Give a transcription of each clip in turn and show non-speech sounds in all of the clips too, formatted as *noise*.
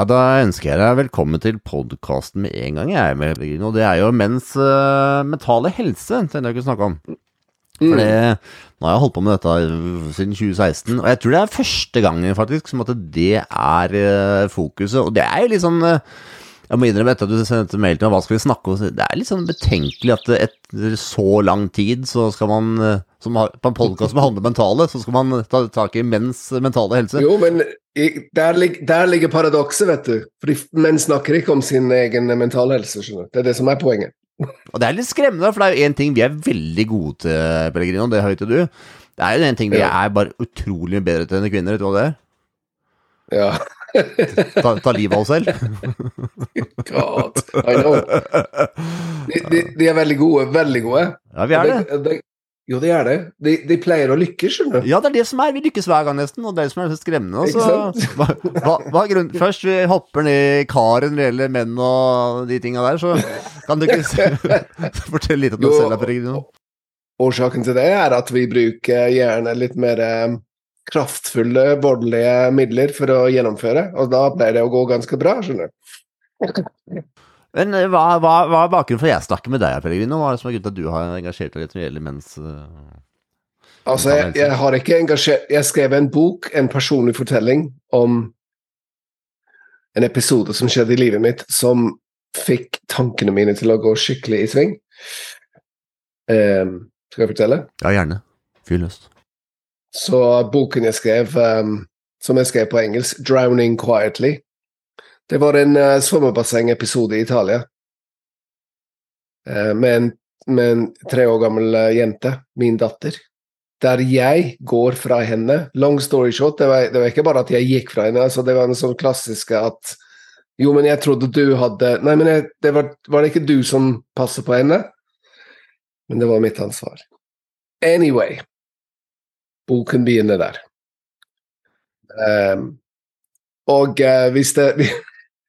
Ja, da ønsker jeg deg velkommen til podkasten med en gang, jeg. Med, og det er jo menns uh, mentale helse, tenkte jeg å snakke om. For det, nå har jeg holdt på med dette siden 2016, og jeg tror det er første gangen faktisk som at det er uh, fokuset. Og det er jo litt sånn uh, Jeg må innrømme etter at du sendte mail til meg, hva skal vi snakke om? Det er litt sånn betenkelig at etter så lang tid så skal man som har, på en podkast som handler om mentale, så skal man ta tak i menns mentale helse. Jo, men der, der, ligger paradokset, vet du. Fordi menn snakker ikke om sin egen mentale helse. skjønner du. Det er det som er poenget. Og det er litt skremmende, for det er jo én ting vi er veldig gode til, Pellegrino, det høyte du. Det er jo én ting vi er bare utrolig bedre til enn kvinner, vet du hva det er? Ja. ta, ta livet av oss selv. God, I know. De, de, de, er veldig gode, veldig gode. Ja, vi er det. det jo, det er det. De, de, pleier å lykkes, skjønner du. Ja, det er det som er. Vi lykkes hver gang, nesten. Og det er det som er så skremmende. Altså. Hva, hva, hva grunnen? Først vi hopper ned i karen når det gjelder menn og de tinga der, så kan du ikke *laughs* fortelle litt om deg selv? Peregrino? Årsaken til det er at vi bruker gjerne litt mer eh, kraftfulle, voldelige midler for å gjennomføre, og da pleier det å gå ganske bra, skjønner du. Men eh, hva, hva, hva er bakgrunnen for at jeg snakker med deg, Pellegrino? Hva er det som er grunnen til at du har engasjert deg litt når det gjelder menns uh, Altså, jeg, jeg, har ikke engasjert Jeg skrev en bok, en personlig fortelling, om en episode som skjedde i livet mitt, som fikk tankene mine til å gå skikkelig i sving. Um, skal jeg fortelle? Ja, gjerne. Fyr løs. Så boken jeg skrev, um, som jeg skrev på engelsk, 'Drowning Quietly', det var en uh, svømmebassengepisode i Italia. Uh, med, en, med, en, tre år gammel uh, jente, min datter. Der jeg går fra henne. Long story short, det var, det var ikke bare at jeg gikk fra henne. altså Det var en sånn klassiske at Jo, men jeg trodde du hadde Nei, men jeg, det var, var, det ikke du som passer på henne? Men det var mitt ansvar. Anyway. Boken begynner der. Um, og uh, hvis det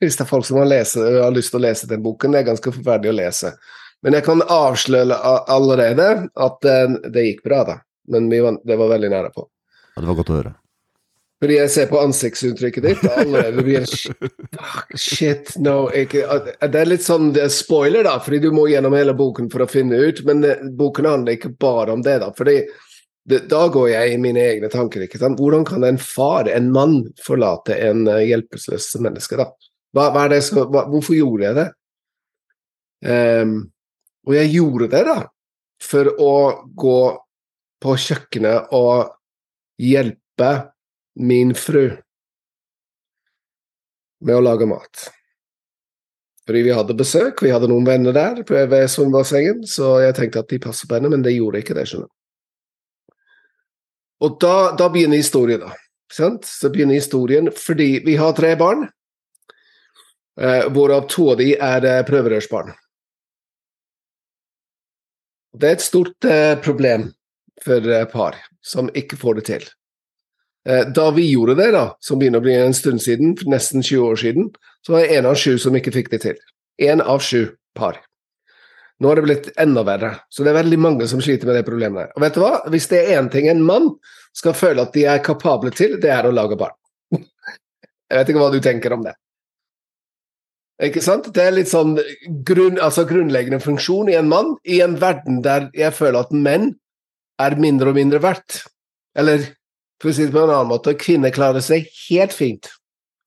hvis det er folk som har, lese, har, lyst til å lese den boken. Det er ganske forferdelig å lese. Men jeg kan avsløre allerede at det, det gikk bra, da. Men var, det var veldig nære på. Ja, Det var godt å høre. Fordi jeg ser på ansiktsuttrykket ditt allerede blir Shit, no ikke, Det er litt sånn er spoiler, da, fordi du må gjennom hele boken for å finne ut. Men det, boken handler ikke bare om det, da. fordi det, da går jeg i mine egne tanker. ikke sant? Hvordan kan en far, en mann, forlate en hjelpeløs menneske? da? Hva, hva så, hva, hvorfor gjorde jeg det? Um, og jeg gjorde det, da, for å gå på kjøkkenet og hjelpe min fru med å lage mat. Fordi vi hadde besøk, vi hadde noen venner der ved svømmebassenget, så jeg tenkte at de passer på henne, men det gjorde ikke det, skjønner du. Og da, da begynner historien, da. Sant? Så begynner historien fordi vi har tre barn. Eh, hvorav to av de er eh, prøverørsbarn. Det er et stort eh, problem for par som ikke får det til. Da vi gjorde det, da, som begynner å bli en stund siden, nesten 20 år siden, så var det én av sju som ikke fikk det til. Én av sju par. Nå har det blitt enda verre, så det er veldig mange som sliter med det problemet. Og vet du hva? Hvis det er én ting en mann skal føle at de er kapable til, det er å lage barn. *laughs* Jeg vet ikke hva du tenker om det. Ikke sant? Det er litt sånn grunn, altså grunnleggende funksjon i en mann, i en verden der jeg føler at menn er mindre og mindre verdt. Eller for å si det på en annen måte, kvinner klarer seg helt fint,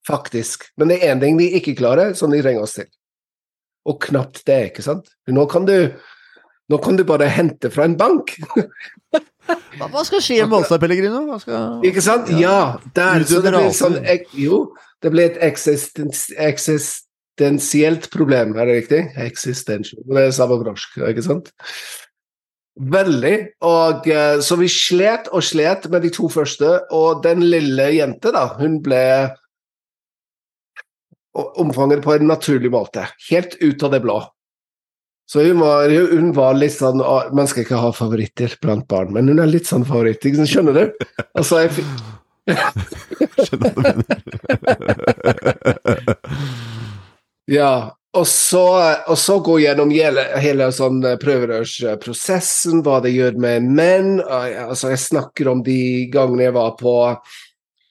faktisk. Men det er én ting de ikke klarer, som de trenger oss til. Og knapt det, ikke sant? Nå kan du, nå kan du bare hente fra en bank. *laughs* Hva skal skje med Pellegrino? Skal... Ikke sant? Ja, der. Så det blir sånn, jo, det blir et eksistens, eksist, eksistensielt problem, er det riktig? Existential. Det er samme norsk, ikke sant? Veldig. Og eh, Så vi slet og slet med de to første, og den lille jente, da, hun ble omfanget på en naturlig måte. Helt ut av det blå. Så hun var, hun var, litt sånn Man skal ikke ha favoritter blant barn, men hun er litt sånn favoritt. Skjønner du? *laughs* Altså, jeg Skjønner du hva du mener. *laughs* Ja, og så, og så gå gjennom hele, hele sånn eh, prøverørsprosessen, hva det gjør med menn. Altså, jeg snakker om de gangene jeg var på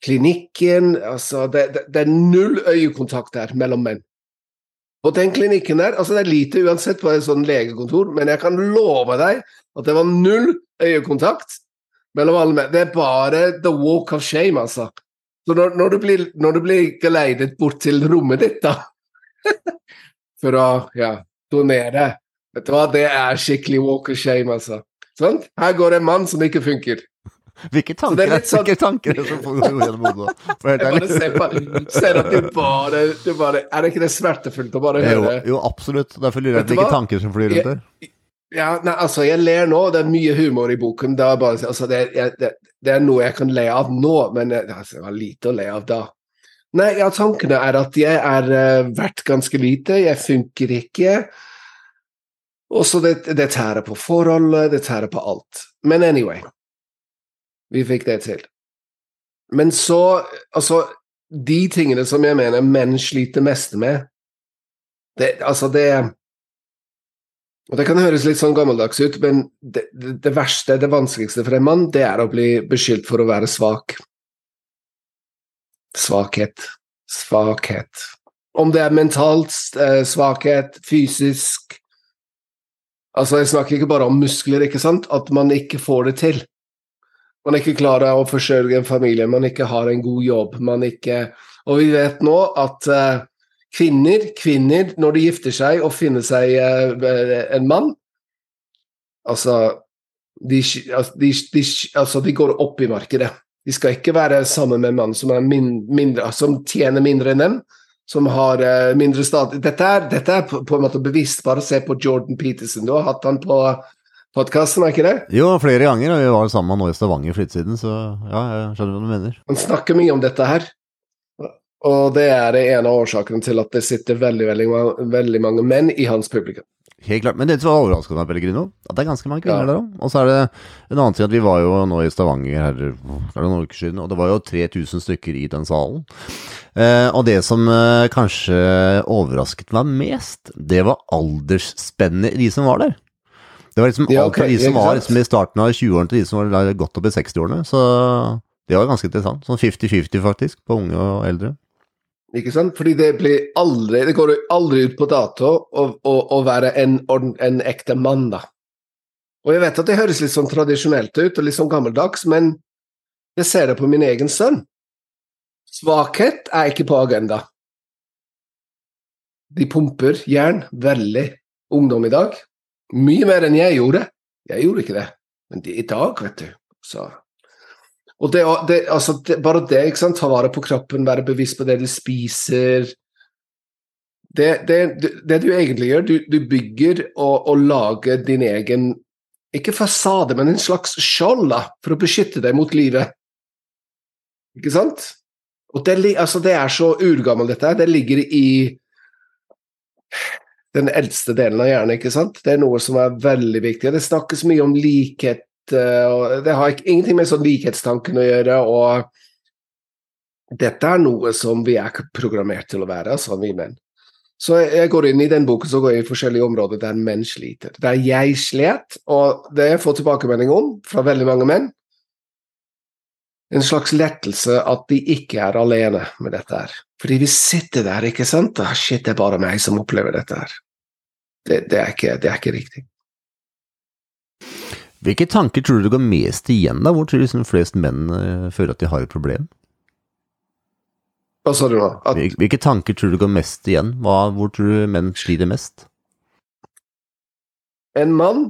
klinikken altså det, det, det er null øyekontakt der mellom menn. På den klinikken der, altså Det er lite uansett på et sånn legekontor, men jeg kan love deg at det var null øyekontakt mellom alle menn. Det er bare the walk of shame, altså. Så når, når, du, blir, når du blir geleidet bort til rommet ditt, da For å ja, donere Vet du hva, det er skikkelig walk of shame, altså. Sånn? Her går det en mann som ikke funker. Hvilke tanker, er sånn... hvilke tanker er det som får gjennom hodet? Jeg bare ser, at du bare, du bare, Er det ikke det smertefullt å bare høre? Jo, jo absolutt. Derfor lurer jeg på hvilke tanker som flyr rundt der. Ja, nei, altså, jeg ler nå. Det er mye humor i boken. Det er, bare, altså, det, jeg, det, det er, noe jeg kan le av nå, men altså, det var lite å le av da. Nei, ja, tankene er at jeg er uh, verdt ganske lite, jeg funker ikke. Og så det, det tærer på forholdet, det tærer på alt. Men anyway, vi fikk det til. Men så Altså, de tingene som jeg mener menn sliter mest med, det, altså det og Det kan høres litt sånn gammeldags ut, men det, det, det, verste, det vanskeligste for en mann, det er å bli beskyldt for å være svak. Svakhet. Svakhet. Om det er mentalt eh, svakhet, fysisk Altså, jeg snakker ikke bare om muskler, ikke sant? At man ikke får det til man ikke klarer å forsørge en familie, man ikke har en god jobb, man ikke Og vi vet nå at uh, kvinner, kvinner, når de gifter seg og finner seg uh, en mann Altså de, altså, de, de, altså de, går opp i markedet. De skal ikke være sammen med en mann som, min, mindre, som tjener mindre enn dem, som har uh, mindre stat. Dette er, dette er på, på, en måte bevisst. Bare se på Jordan Peterson. Du har hatt han på podkasten, er ikke det? Jo, flere ganger. og Vi var sammen nå i Stavanger for litt siden, så ja, jeg skjønner hva du mener. Han snakker mye om dette her, og det er en av årsakene til at det sitter veldig, veldig, veldig mange menn i hans publikum. Helt klart, Men det som var overraskende, Pellegrino, at det er ganske mange kvinner ja. der òg. Og så er det en annen ting at vi var jo nå i Stavanger her for noen uker siden, og det var jo 3000 stykker i den salen. Eh, og det som eh, kanskje overrasket meg mest, det var aldersspennet i de som var der. Det var liksom alt fra de som var liksom i starten av 20-årene til de som var godt opp i 60-årene. Så det var ganske interessant. Sånn 50-50 faktisk, på unge og eldre. Ikke sant? Fordi det blir aldri Det går aldri ut på dato å, å, å være en, en, ekte mann, da. Og jeg vet at det høres litt sånn tradisjonelt ut og litt sånn gammeldags, men jeg ser det på min egen sønn. Svakhet er ikke på agenda. De pumper jern veldig. Ungdom i dag mye mer enn jeg gjorde. Jeg gjorde ikke det, men de i dag, vet du, så Og det, det, altså, det, bare det, ikke sant, ta vare på kroppen, være bevisst på det du spiser Det, det du egentlig gjør, du, du bygger og, og, lager din egen Ikke fasade, men en slags skjold da, for å beskytte deg mot livet. Ikke sant? Og det, altså, det er så urgammelt, dette her. Det ligger i den eldste delen av hjernen. ikke sant? Det er noe som er veldig viktig. Det snakkes mye om likhet, og det har ikke, ingenting med sånn likhetstanken å gjøre. og Dette er noe som vi er programmert til å være, altså vi menn. Så jeg går inn i den boken så går jeg i forskjellige områder der menn sliter. Der jeg slet, og det jeg får tilbakemelding om fra veldig mange menn, en slags lettelse at de ikke er alene med dette her. Fordi vi sitter der, ikke sant? Ah, shit, det er bare meg som opplever dette her det, det, er ikke, det, er ikke, riktig. Hvilke tanker tror du det går mest igjen, da? Hvor tror du liksom flest menn uh, føler at de har et problem? Hva sa du nå? At... Hvilke tanker tror du går mest igjen? Hva, hvor tror du menn sliter mest? En mann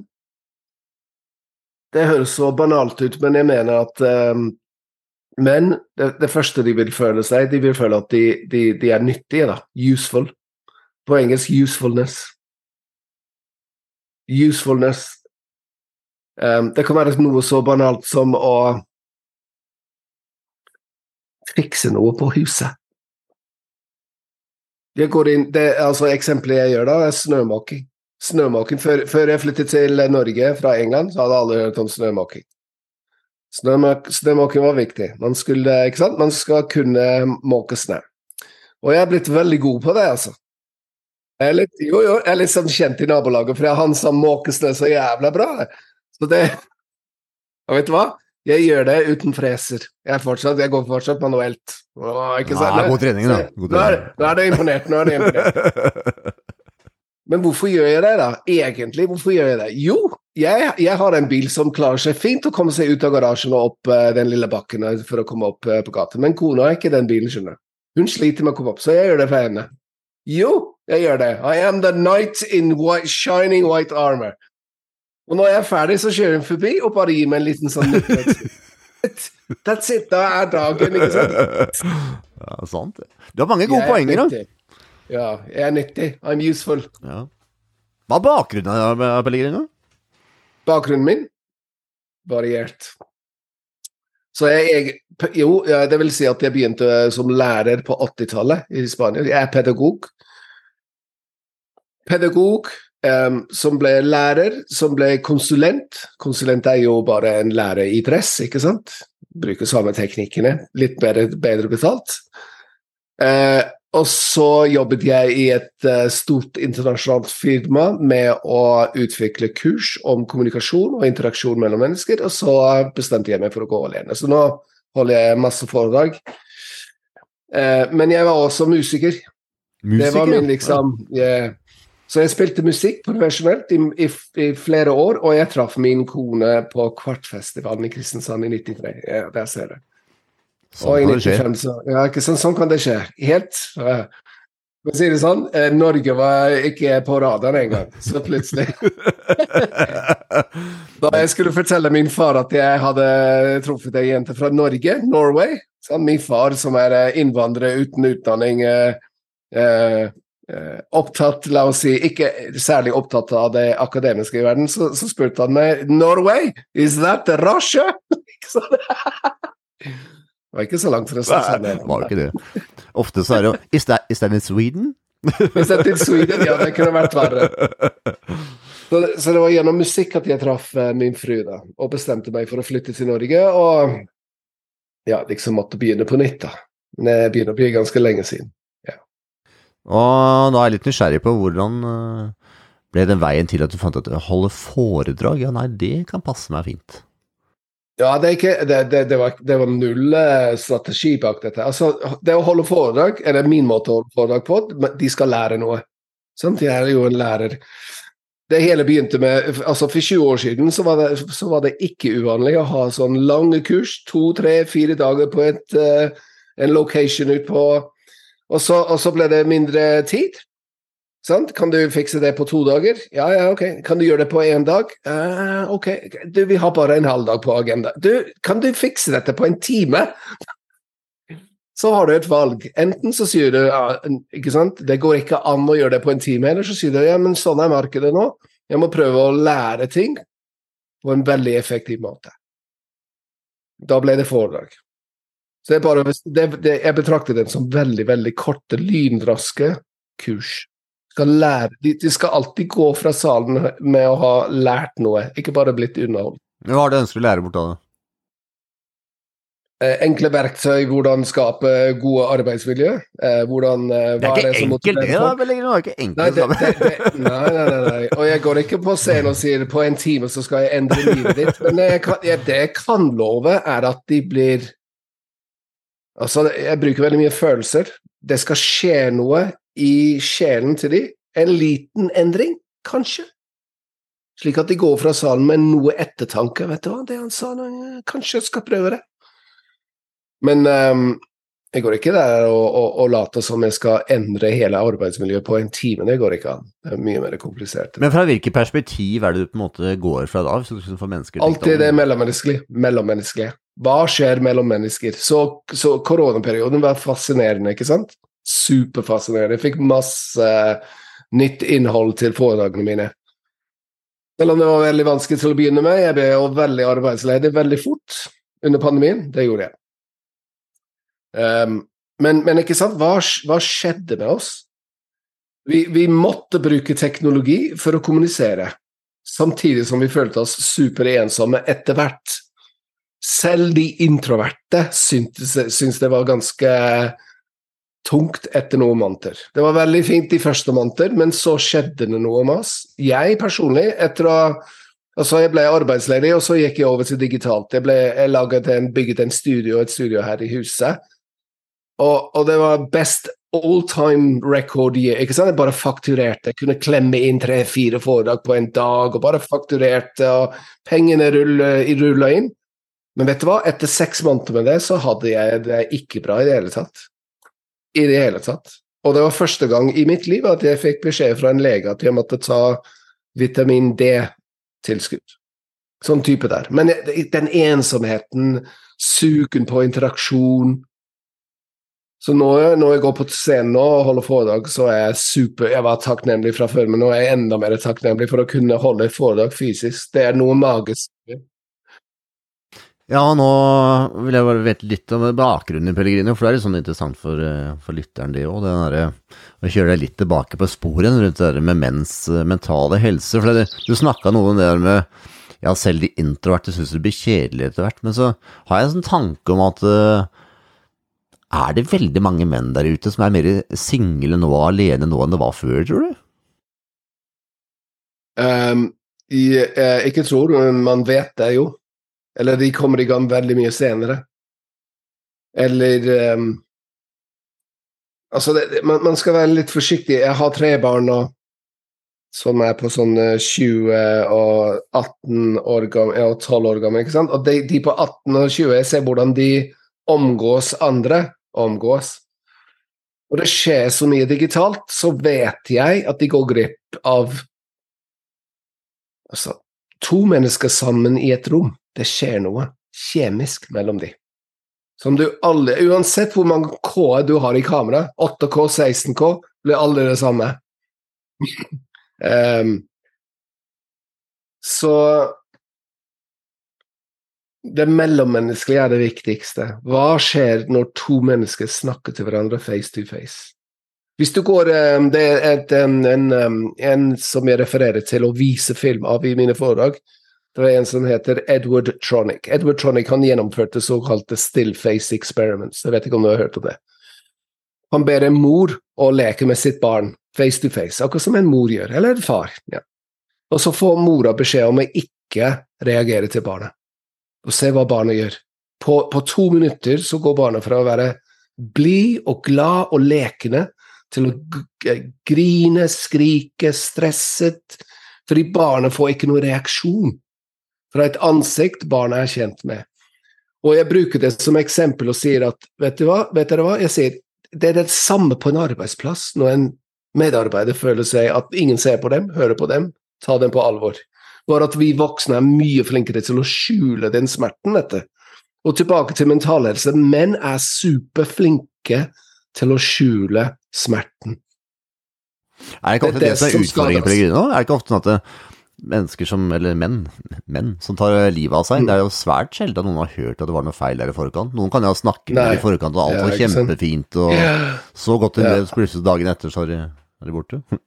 Det høres så banalt ut, men jeg mener at um, menn det, det, første de vil føle seg, de vil føle at de, de, de er nyttige, da. Useful. På engelsk usefulness usefulness. Um, det kan være noe så banalt som å fikse noe på huset. Jeg går inn, det, altså Eksempelet jeg gjør da, er snømåking. Snømåking. Før, før, jeg flyttet til Norge fra England, så hadde alle hørt om snømåking. Snømåking var viktig. Man, skulle, ikke sant? Man skal kunne måke snø. Og jeg er blitt veldig god på det, altså. Jeg er litt, jo, jo, jeg er litt sånn kjent i nabolaget, for jeg er han som måker snø så jævla bra. Så det *laughs* Og vet du hva? Jeg gjør det uten freser. Jeg, er fortsatt, jeg går fortsatt manuelt. Åh, ikke sant? Ja, god trening, da. God Nå er, trening. nå er det imponert. Nå er det imponert. *laughs* Men hvorfor gjør jeg det, da? Egentlig, hvorfor gjør jeg det? Jo, jeg, jeg har en bil som klarer seg fint å komme seg ut av garasjen og opp eh, den lille bakken for å komme opp eh, på gata. Men kona har ikke den bilen, skjønner. Hun sliter med å komme opp, så jeg gjør det for henne. Jo, jeg gjør det. I am the knight in white, shining white armor. Og når jeg er ferdig, så kjører hun forbi og bare gir meg en liten sånn *laughs* That's it. Da er dagen, ikke sant? Ja, sant. det. Du har mange gode er poenger, da. Ja, jeg er nyttig. I'm useful. Ja. Hva er bakgrunnen av Pellegrino? Bakgrunnen min variert. Så jeg, jeg Jo, det vil si at jeg begynte som lærer på 80-tallet i Spania. Jeg er pedagog. Pedagog em, som ble lærer, som ble konsulent. Konsulent er jo bare en lærer i dress, ikke sant? Bruker samme teknikkene, litt bedre, bedre betalt. Uh, og så jobbet jeg i et uh, stort internasjonalt firma med å utvikle kurs om kommunikasjon og interaksjon mellom mennesker, og så bestemte jeg meg for å gå alene. Så nå holder jeg masse foredrag. Uh, men jeg var også musiker. Det var min liksom jeg, Så jeg spilte musikk profesjonelt i, i, i flere år, og jeg traff min kone på Kvartfestivalen i Kristiansand i 93. Ja, der ser du. Sånn kan det skje. så, ja, ikke sant, sånn kan det skje. Helt. eh, For å si det sånn, eh, Norge var ikke på radaren engang, så plutselig *laughs* Da jeg skulle fortelle min far at jeg hadde truffet ei jente fra Norge, Norway sånn, Min far, som er eh, innvandrer uten utdanning, eh, eh, opptatt, la oss si, ikke særlig opptatt av det akademiske i verden, så, så spurte han meg Norway, is that Russia? *laughs* Ikke sånn. Det var ikke så langt fra Nei, var ikke det. Ofte så er det jo Is that, is that in Sweden? is that in Sweden, ja, det kunne vært verre. *laughs* Så, så det var gjennom musikk at jeg traff eh, min fru, da, og bestemte meg for å flytte til Norge, og ja, liksom måtte begynne på nytt, da. Men det begynner å bli ganske lenge siden. Og da er jeg litt nysgjerrig på hvordan eh, ble den veien til at du fant at å holde foredrag? Ja, nei, det kan passe meg fint. Ja, det, ikke, det, det, det, var, var null eh, strategi bak dette. Altså, det å holde foredrag er det min måte å holde foredrag på. De skal lære noe. Sant? Jeg er jo en lærer. Det hele begynte med altså For 20 år siden så var, det, så var ikke uvanlig å ha sånn lange kurs, to, tre, fire dager på et, eh, en location ut på og så, og så ble det mindre tid. Sant? Kan du fikse det på to dager? Ja, ja, ok. Kan du gjøre det på én dag? Uh, ok, du, vi har bare en halv dag på agenda. Du, kan du fikse dette på en time? *laughs* Så har du et valg. Enten så sier du ja, ikke sant, det går ikke an å gjøre det på en time, eller så sier du ja, men sånn er markedet nå. Jeg må prøve å lære ting på en veldig effektiv måte. Da ble det foredrag. Så det er bare, det, det, jeg betrakter den som veldig, veldig korte, lynraske kurs skal lære, de, de skal alltid gå fra salen med å ha lært noe, ikke bare blitt underholdt. Hva er det du ønsker å lære bort av det? Eh, enkle verktøy, hvordan skape gode arbeidsmiljø. Eh, hvordan, eh, Det er ikke enkelt, det. da, folk. Det er ikke enkelt. det, det det, det, nei, nei, nei, nei. Og jeg går ikke på scenen og sier på en time så skal jeg endre livet ditt. Men jeg kan, jeg, det jeg kan love, er at de blir Altså, jeg bruker veldig mye følelser. Det skal skje noe i sjelen til de. En liten endring, kanskje. Slik at de går fra salen med noe ettertanke. Vet du hva, det han sa, nå, kanskje jeg skal prøve det. Men um, jeg går ikke der og, og, og later som jeg skal endre hele arbeidsmiljøet på en time. Det går ikke an. Det er mye mer komplisert. Men fra hvilket perspektiv er det du på en måte går fra da? Hvis du får mennesker Alltid det mellommenneskelige. Mellommenneskelige. Hva skjer mellom mennesker? Så, så koronaperioden var fascinerende, ikke sant? Superfascinerende. Jeg fikk masse nytt innhold til foredragene mine. Selv om det var veldig vanskelig til å begynne med. Jeg ble jo veldig arbeidsledig veldig fort under pandemien. Det gjorde jeg. Um, men, men ikke sant, hva, hva skjedde med oss? Vi, vi måtte bruke teknologi for å kommunisere, samtidig som vi følte oss superensomme etter hvert. Selv de introverte syntes, syntes det var ganske tungt etter noen måneder. Det var veldig fint de første måneder, men så skjedde det noe med oss. Jeg personlig, etter å Altså, jeg ble arbeidsledig, og så gikk jeg over til digitalt. Jeg, ble, jeg en, bygget en studio, et studio her i huset, og, og det var best all time record year. ikke sant? Jeg bare fakturerte. Jeg kunne klemme inn tre-fire foredrag på en dag, og bare fakturerte, og pengene rulla inn. Men vet du hva? Etter seks måneder med det, så hadde jeg det ikke bra i det hele tatt. I det hele tatt. Og det var første gang i mitt liv at jeg fikk beskjed fra en lege at jeg måtte ta vitamin D-tilskudd. Sånn type der. Men den ensomheten, suken på interaksjon Så når, når jeg går på scenen og holder foredrag, så er jeg super Jeg var takknemlig fra før, men nå er jeg enda mer takknemlig for å kunne holde foredrag fysisk. Det er noe magisk. Ja, nå vil jeg bare vite litt om bakgrunnen i Pellegrino, for det er litt sånn interessant for, eh, for lytteren, det òg. Å kjøre deg litt tilbake på sporet rundt det der med menns eh, mentale helse. For det, du snakka noe om det der med Ja, selv de introverte syns det blir kjedelig etter hvert, men så har jeg en sånn tanke om at uh, er det veldig mange menn der ute som er mer single nå alene nå enn det var før, tror du? Um, jeg, jeg ikke tror, men man vet det jo. Eller de kommer i gang veldig mye senere. Eller um, Altså, det, man, man, skal være litt forsiktig. Jeg har tre barn nå som er på sånn 20 og 18 år gamle, og 12 år gamle. ikke sant? Og de, de, på 18 og 20 jeg ser hvordan de omgås andre. Omgås. Og det skjer så mye digitalt, så vet jeg at de går glipp av altså, to mennesker sammen i et rom. Det skjer noe kjemisk mellom de. Som du alle, Uansett hvor mange K du har i kamera, 8K, 16K, blir alle det samme. um, *laughs* så det mellommenneskelige er det viktigste. Hva skjer når to mennesker snakker til hverandre face to face? Hvis du går um, Det er et, en, en, en, som jeg refererer til å vise film av i mine foredrag. Det var en som heter Edward Tronic. Edward Tronic han gjennomførte såkalte still face experiments. Jeg vet ikke om du har hørt om det. Han ber en mor å leke med sitt barn face to face, akkurat som en mor gjør, eller en far. Ja. Og så får mora beskjed om å ikke reagere til barnet, og se hva barnet gjør. På, på to minutter så går barnet fra å være blid og glad og lekende til å grine, skrike, stresset, fordi barnet får ikke noen reaksjon fra et ansikt barna er kjent med. Og jeg bruker det som eksempel og sier at vet, du hva, vet dere hva, jeg sier det er det samme på en arbeidsplass når en medarbeider føler seg at ingen ser på dem, hører på dem, tar dem på alvor. Bare at vi voksne er mye flinkere til å skjule den smerten, dette. Og tilbake til mentalhelse. Menn er superflinke til å skjule smerten. Er det ikke ofte det, det som er utfordringen? Er det ikke ofte sånn at det, mennesker som, eller menn, *laughs* menn som tar livet av seg. Mm. Det er jo svært sjelden at noen har hørt at det var noe feil der i forkant. Noen kan jo snakke med i forkant, og alt var kjempefint, og så godt det ble, så plutselig dagen etter så er de borte. *laughs*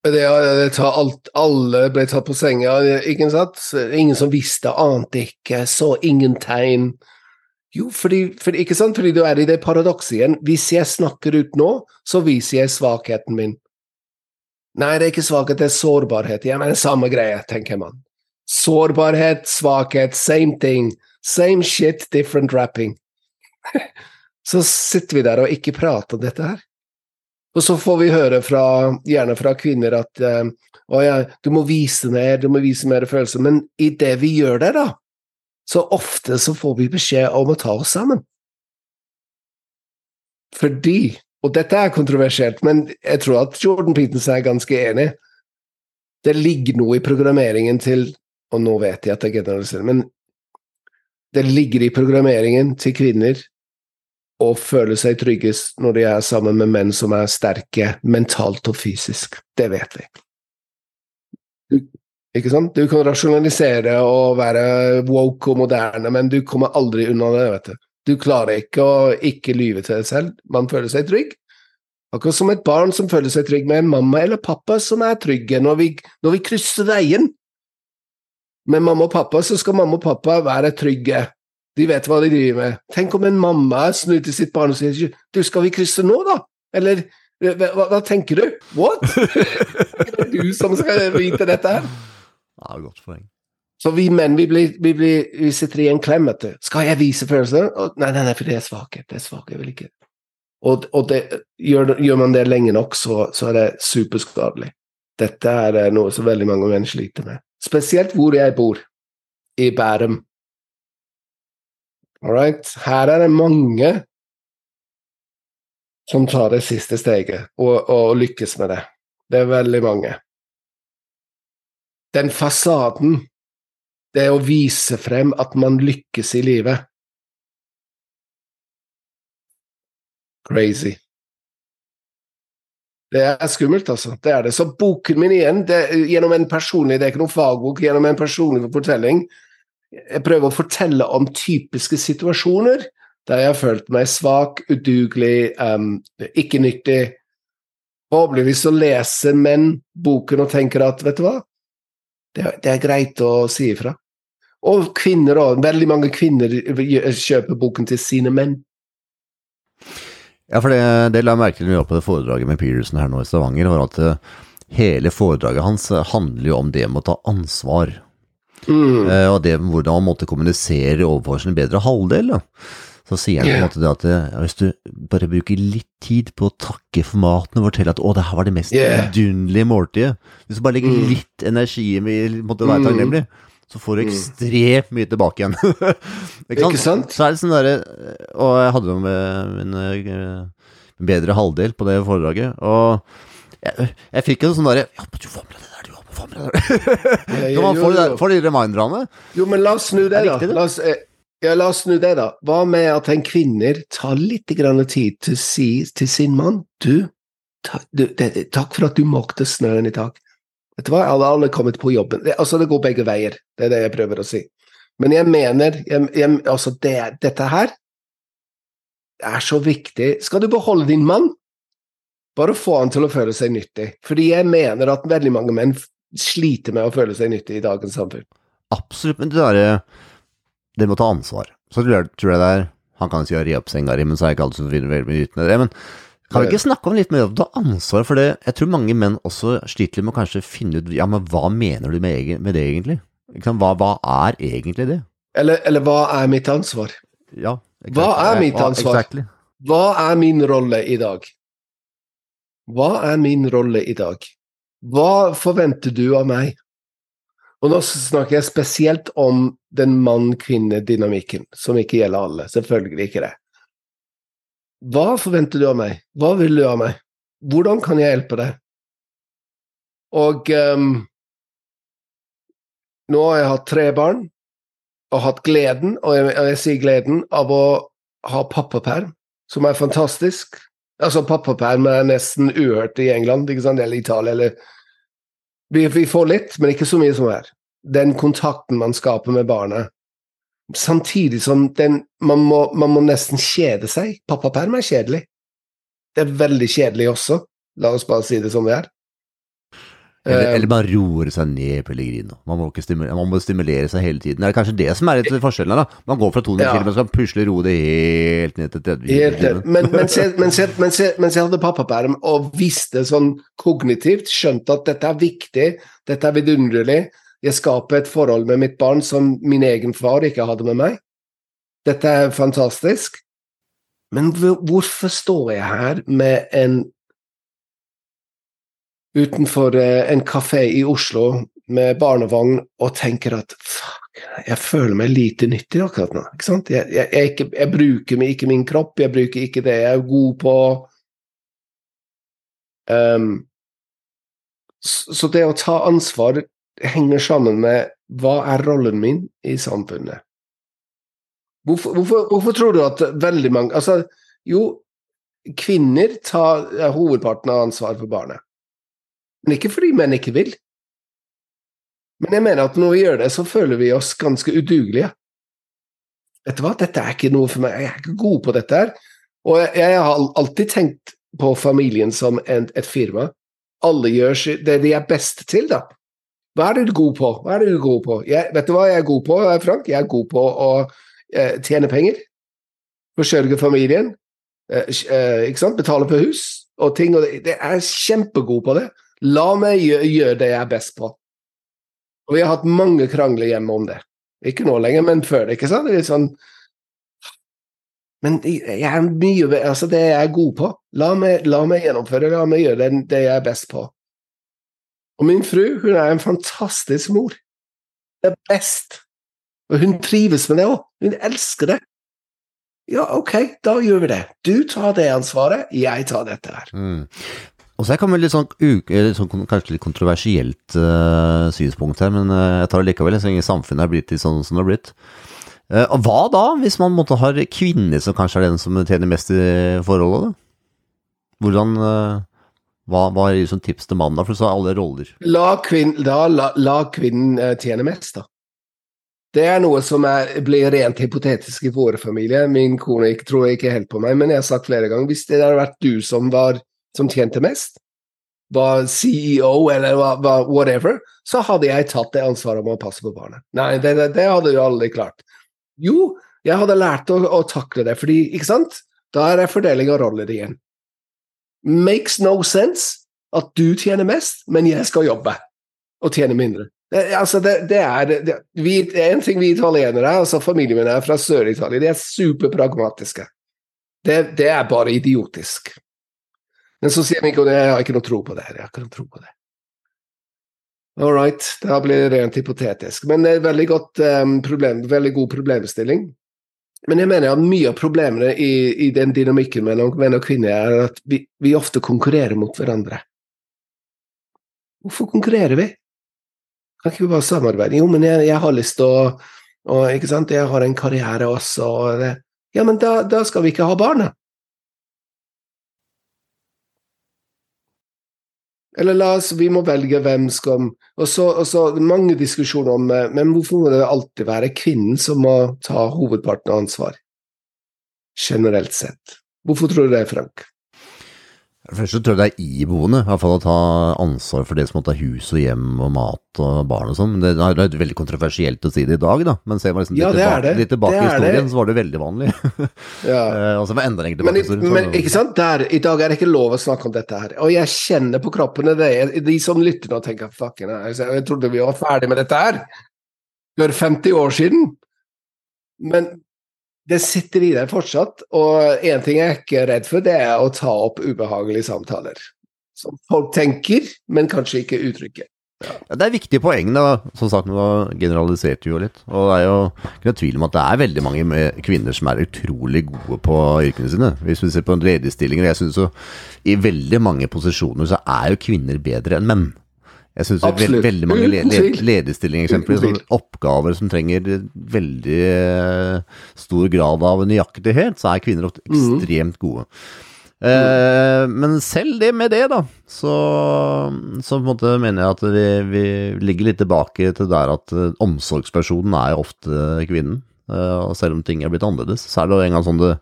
Det, det tar alt, alle ble tatt på senga, ikke sant? Ingen som visste, ante ikke, så ingen tegn. Jo, fordi, for, ikke sant? fordi du er i det paradokset igjen. Hvis jeg snakker ut nå, så viser jeg svakheten min. Nei, det er ikke svakhet, det er sårbarhet. Ja, men det er samme greie, tenker man. Sårbarhet, svakhet, same thing. Same shit, different rapping. *laughs* så sitter vi der og ikke prater om dette her. Og så får vi høre fra, gjerne fra kvinner at uh, å ja, du må vise mer, du må vise mer følelser. Men i det vi gjør det, da, så ofte så får vi beskjed om å ta oss sammen. Fordi og dette er kontroversielt, men jeg tror at Jordan Peterson er ganske enig. Det ligger noe i programmeringen til Og nå vet jeg at jeg generaliserer, men det ligger i programmeringen til kvinner å føle seg tryggest når de er sammen med menn som er sterke mentalt og fysisk. Det vet vi. Ikke sant? Du kan rasjonalisere og være woke og moderne, men du kommer aldri unna det. vet du. Du klarer ikke å ikke lyve til deg selv. Man føler seg trygg. Akkurat som et barn som føler seg trygg med en mamma eller pappa som er trygge når vi, når vi krysser veien. Med mamma og pappa så skal mamma og pappa være trygge. De vet hva de driver med. Tenk om en mamma snur til sitt barn og sier du, skal vi krysse nå, da? Eller hva, hva tenker du? What? *laughs* er det du som skal vite dette her? Ja, godt poeng. Så vi menn vi, blir, vi, blir, vi sitter i en klem. du. Skal jeg vise følelser? Nei, nei, nei, for det er svakhet. Det er svakhet, jeg vil ikke. Og, og det, gjør, gjør man det lenge nok, så, så er det superskadelig. Dette er eh, noe som veldig mange menn sliter med. Spesielt hvor jeg bor, i Bærum. All right? Her er det mange som tar det siste steget og, og lykkes med det. Det er veldig mange. Den fasaden, det å vise frem at man lykkes i livet. Crazy. Det er skummelt, altså. Det er det. Så boken min igjen, det, gjennom en personlig, det er ikke noen fagbok, gjennom en personlig fortelling Jeg prøver å fortelle om typiske situasjoner der jeg har følt meg svak, udugelig, um, ikke nyttig. Forhåpentligvis så leser menn boken og tenker at vet du hva, det, det er greit å si ifra. Og kvinner òg. Veldig mange kvinner kjøper boken til sine menn. Ja, for det, det la jeg merke til var på det foredraget med Peterson her nå i Stavanger, var at eh, hele foredraget hans handler jo om det med å ta ansvar. Mm. Eh, og det hvordan man måtte kommunisere overfor sin bedre halvdel. Da. Så sier han på en måte det at eh, ja, hvis du bare bruker litt tid på å takke for maten og fortelle at å, det her var det mest Yeah. vidunderlige måltidet Hvis du bare legger Mm. litt energi i å måtte være Mm. takknemlig, så får du Mm. ekstremt mye tilbake igjen. *laughs* Ikke sant? Så er det sånn derre Og jeg hadde jo med min eh, bedre halvdel på det foredraget, og jeg, jeg fikk jo sånn derre Ja, men du får med deg det der, du må få med deg det der. *laughs* Når man får, de får reminderne. Jo, men la oss snu det, Det da. La oss, eh, ja, la oss snu det, da. Hva med at en kvinner tar litt tid til si til sin mann Du, ta, du det- takk for at du måkte snøen i dag. Vet du hva, alle har kommet på jobben. Det, altså, det går begge veier. Det er det jeg prøver å si. Men jeg mener jeg, jeg, altså det, Dette her er så viktig. Skal du beholde din mann, bare få han til å føle seg nyttig. Fordi jeg mener at veldig mange menn sliter med å føle seg nyttig i dagens samfunn. Absolutt, men det derre Det må ta ansvar. Så tror jeg, tror jeg det er Han kan si å re opp senga di, men så er ikke alltid så finner veldig mye uten det. Men kan vi ikke snakke om litt mer om å ta ansvar for det? Jeg tror mange menn også sliter med å kanskje finne ut Ja, men hva mener du med, egen- med det, egentlig? Hva, hva er egentlig det? Eller, eller hva er mitt ansvar? Ja. Hva er mitt Ja, ansvar? Exactly. Hva er min rolle i dag? Hva er min rolle i dag? Hva forventer du av meg? Og nå snakker jeg spesielt om den mann-kvinne-dynamikken, som ikke gjelder alle. Selvfølgelig ikke det. Hva forventer du av meg? Hva vil du av meg? Hvordan kan jeg hjelpe deg? Og um, nå har jeg hatt tre barn, og hatt gleden, og jeg, jeg sier gleden, av å ha pappaperm, som er fantastisk. Altså, pappaperm er nesten uhørt i England, ikke sant, eller Italia, eller vi, vi får litt, men ikke så mye som her. Den kontakten man skaper med barnet. Samtidig som den, man, må, man må nesten kjede seg. Pappaperm er kjedelig. Det er veldig kjedelig også. La oss bare si det som det er. Eller, Eh, eller man roer seg ned, Pellegrino. Man må, ikke stimulere, man må stimulere seg hele tiden. Det er kanskje det som er litt forskjellen her, da. Man går fra 200 Ja. km, skal pusle roe det helt ned til 30 km. Men, mens, jeg, mens jeg hadde pappaperm og visste sånn kognitivt, skjønte at dette er viktig, dette er vidunderlig, jeg skaper et forhold med mitt barn som min egen far ikke hadde med meg. Dette er fantastisk. Men hvorfor står jeg her med en utenfor eh, en kafé i Oslo med barnevogn og tenker at fuck, jeg føler meg lite nyttig akkurat nå. Ikke sant? Jeg, jeg, jeg, ikke, jeg bruker ikke min kropp, jeg bruker ikke det jeg er god på. Um, så, det å ta ansvar henger sammen med hva er rollen min i samfunnet? Hvorfor, hvorfor, hvorfor tror du at veldig mange Altså, jo, kvinner tar hovedparten av ansvaret for barnet. Men ikke fordi menn ikke vil. Men jeg mener at når vi gjør det, så føler vi oss ganske udugelige. Vet du hva, dette er ikke noe for meg, jeg er ikke god på dette her. Og jeg, jeg har alltid tenkt på familien som en, et firma. Alle gjør det de er best til, da. Hva er det du er god på? Hva er du god på? Jeg, vet du hva jeg er god på, Frank? Jeg er god på å eh, tjene penger. Forsørge familien. Eh, eh, ikke sant? Betale på hus og ting. Og det, jeg er kjempegod på det. La meg gjøre, gjør det jeg er best på. Og vi har hatt mange krangler hjemme om det. Ikke nå lenger, men før det. ikke sant? Det er litt sånn Men jeg er mye Altså, det jeg er god på, la meg, la meg gjennomføre, la meg gjøre det, det jeg er best på. Og min fru, hun er en fantastisk mor. Det er best. Og hun trives med det òg. Hun elsker det. Ja, ok, da gjør vi det. Du tar det ansvaret, jeg tar dette her. Mm. Og så kommer litt sånn, sånn, kanskje litt kontroversielt uh, synspunkt her, men uh, jeg tar det likevel, så lenge samfunnet er blitt litt sånn som det har blitt. Uh, og hva da, hvis man måtte ha kvinner som kanskje er den som tjener mest i forholdet? Da? Hvordan hva, hva er liksom tips til mannen, da? For du sa alle roller. La, kvinn, da, la, la kvinnen tjene mest, da. Det er noe som er, blir rent hypotetisk i våre familier. Min kone tror ikke helt på meg, men jeg har sagt flere ganger hvis det hadde vært du som var som tjente mest, var CEO eller var, whatever, så hadde jeg tatt det ansvaret om å passe på barnet. Nei, det, det, hadde jo aldri klart. Jo, jeg hadde lært å, å, takle det, fordi, ikke sant, da er det fordeling av roller igjen. Makes no sense at du tjener mest, men jeg skal jobbe og tjene mindre. Det, altså det, det er det, vi, En ting vi italienere, altså familien min er fra Sør-Italia, de er superpragmatiske. Det, det er bare idiotisk. Men så sier Mikko jeg har ikke noe tro på det. Jeg har ikke noe tro på det. All right, da blir det rent hypotetisk. Men det er veldig, godt, um, problem, veldig god problemstilling. Men jeg mener at mye av problemene i, i den dynamikken mellom menn og kvinner er at vi, vi, ofte konkurrerer mot hverandre. Hvorfor konkurrerer vi? Kan ikke vi bare samarbeide? Jo, men jeg, jeg har lyst til å og, ikke sant? Jeg har en karriere også. Og det. Ja, men da, da skal vi ikke ha barna. Eller la oss, vi må velge hvem som Og så, og så mange diskusjoner om eh, Men hvorfor må det alltid være kvinnen som må ta hovedparten av ansvar? Generelt sett. Hvorfor tror du det, Frank? Først så tror jeg det er iboende, i hvert fall å ta ansvar for det som måtte ha hus og hjem og mat og barn og sånn. Det er veldig kontroversielt å si det i dag, da. Men ser man liksom ja, litt, tilbake, litt tilbake i historien, det. så var det veldig vanlig. *laughs* ja. Og så var enda lenger tilbake i historien. Men ikke sant, der, i dag er det ikke lov å snakke om dette her. Og jeg kjenner på kroppen det de som lytter nå, tenker fucken, jeg trodde vi var ferdig med dette her for 50 år siden. Men det sitter i deg fortsatt, og én ting jeg er ikke redd for, det er å ta opp ubehagelige samtaler. Som folk tenker, men kanskje ikke uttrykker. Ja. Ja, det er viktige poeng, da. Som sagt, nå generaliserte jo litt. Og det er jo ikke noe tvil om at det er veldig mange kvinner som er utrolig gode på yrkene sine. Hvis vi ser på ledigstillinger, jeg synes jo i veldig mange posisjoner så er jo kvinner bedre enn menn. Jeg syns veld, veldig mange lederstillinger, eksempelvis, oppgaver som trenger veldig eh, stor grad av nøyaktighet, så er kvinner ofte mm. ekstremt gode. Eh, men selv det med det, da, så, så mener jeg at vi, vi, ligger litt tilbake til der at uh, omsorgspersonen er ofte kvinnen. Og selv om ting er blitt annerledes, så er det en gang sånn det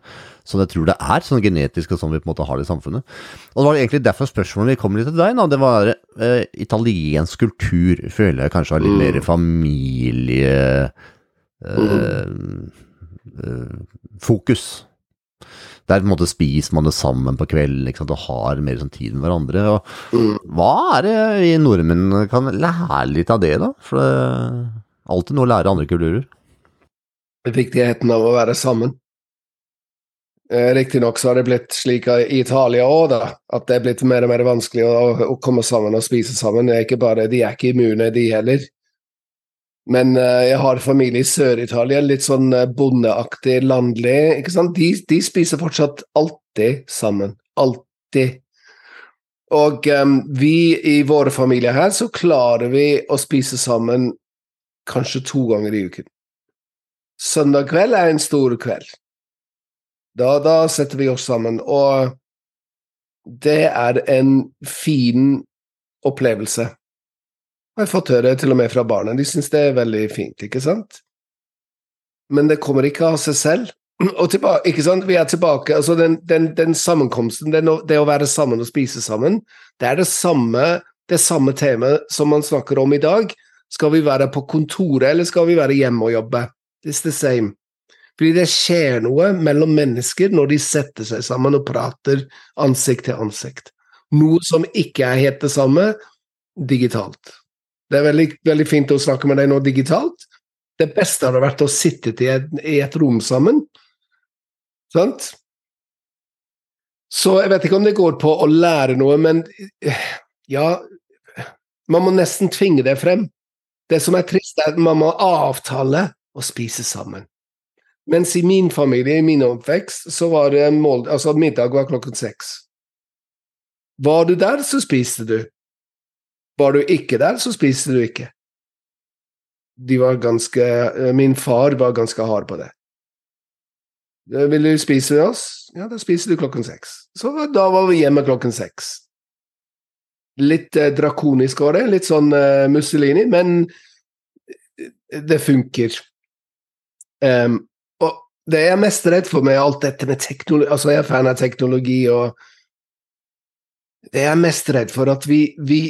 sånn jeg tror det er, sånn genetisk og sånn vi på en måte har det i samfunnet. Og det var egentlig derfor spørsmålet vi kom litt til deg, da. Det var eh, italiensk kultur, føler jeg kanskje har litt mm. mer familie... Eh, eh, fokus. Der på en måte spiser man det sammen på kvelden ikke sant? og har mer sånn tid med hverandre. Og, mm. Hva er det vi nordmenn kan lære litt av det, da? For det er alltid noe å lære andre kulturer. Viktigheten av å være sammen. Eh, Riktignok så har det blitt slik i Italia òg, at det er blitt mer og mer vanskelig å, å, komme sammen og spise sammen. Det Er ikke bare, de er ikke immune, de heller. Men uh, jeg har familie i Sør-Italia, litt sånn uh, bondeaktig, landlig. ikke sant? De, de, spiser fortsatt alltid sammen. Alltid. Og um, vi i våre familier her, så klarer vi å spise sammen kanskje to ganger i uken. Søndag kveld er en stor kveld. Da, da setter vi oss sammen, og det er en fin opplevelse. Jeg har fått høre til og med fra barna, de syns det er veldig fint, ikke sant? Men det kommer ikke av seg selv. Og tilbake, ikke sant? Vi er tilbake, altså den, den, den sammenkomsten, den, det å være sammen og spise sammen, det er det samme, det samme temaet som man snakker om i dag. Skal vi være på kontoret, eller skal vi være hjemme og jobbe? It's the same. Fordi det skjer noe mellom mennesker når de setter seg sammen og prater ansikt til ansikt. Noe som ikke er helt det samme digitalt. Det er veldig, veldig fint å snakke med deg nå digitalt. Det beste hadde vært å sitte i et, i et rom sammen. Sant? Så jeg vet ikke om det går på å lære noe, men ja Man må nesten tvinge det frem. Det som er trist, er at man må avtale å spise sammen. Mens i min familie, i min oppvekst, så var det mål, altså middag var klokken seks. Var du der, så spiste du. Var du ikke der, så spiste du ikke. De var ganske eh, Min far var ganske hard på det. Eh, vil du spise med oss? Ja, da spiser du klokken seks. Så da var vi hjemme klokken seks. Litt eh, drakonisk var det, litt sånn eh, Mussolini, men det funker. Um, det jeg er mest redd for med alt dette med teknologi Altså, jeg er fan av teknologi, og det jeg er mest redd for, at vi, vi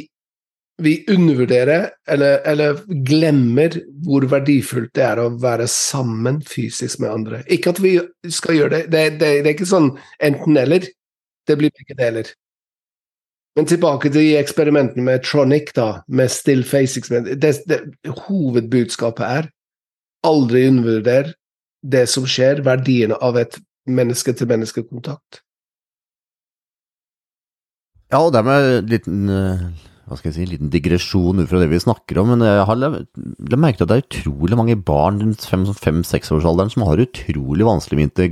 vi undervurderer eller, eller, glemmer hvor verdifullt det er å være sammen fysisk med andre. Ikke at vi skal gjøre det, det, det, det er ikke sånn enten-eller. Det blir begge deler. Men tilbake til eksperimentene med Tronic, da, med still face Hovedbudskapet er aldri undervurder det som skjer, verdiene av et menneske-til-menneske-kontakt. Ja, og dermed en liten uh hva skal jeg si, en liten digresjon ut fra det vi snakker om, men jeg har merket at det er utrolig mange barn rundt fem-seksårsalderen som har utrolig vanskelig med,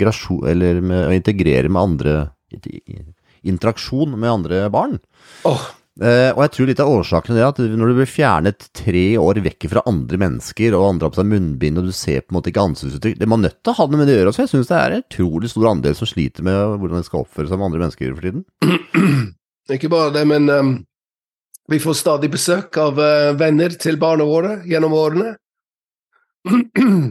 eller med å integrere med andre Interaksjon med andre barn. Oh. Eh, og jeg tror litt av årsaken det at når du blir fjernet tre år vekk fra andre mennesker, og andre har på seg munnbind, og du ser på en måte ikke ansiktsuttrykk Det må nødt til å ha noe med det å gjøre. Så jeg syns det er en utrolig stor andel som sliter med hvordan de skal oppføre seg med andre mennesker for tiden. *clears throat* Ikke bare det, men um, vi får stadig besøk av uh, venner til barna våre gjennom årene. *clears throat*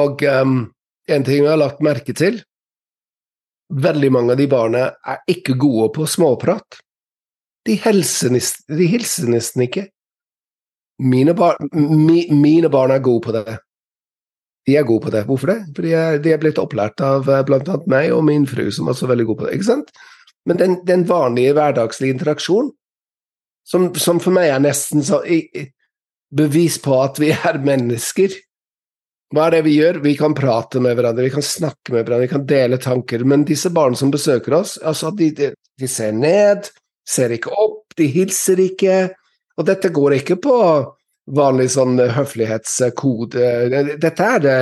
Og um, en ting vi har lagt merke til Veldig mange av de barna er ikke gode på småprat. De hilser, hilser nesten ikke. Mine, bar, mi, mine, barn er gode på det. De er gode på det. Hvorfor det? Fordi er, de er blitt opplært av uh, bl.a. meg og min fru, som er så veldig gode på det. Ikke sant? Men den, den vanlige hverdagslige interaksjonen som, som, for meg er nesten så bevis på at vi er mennesker. Hva er det vi gjør? Vi kan prate med hverandre, vi kan snakke med hverandre, vi kan dele tanker. Men disse barna som besøker oss, altså de, de ser ned, ser ikke opp, de hilser ikke. Og dette går ikke på vanlig sånn høflighetskode. Dette er det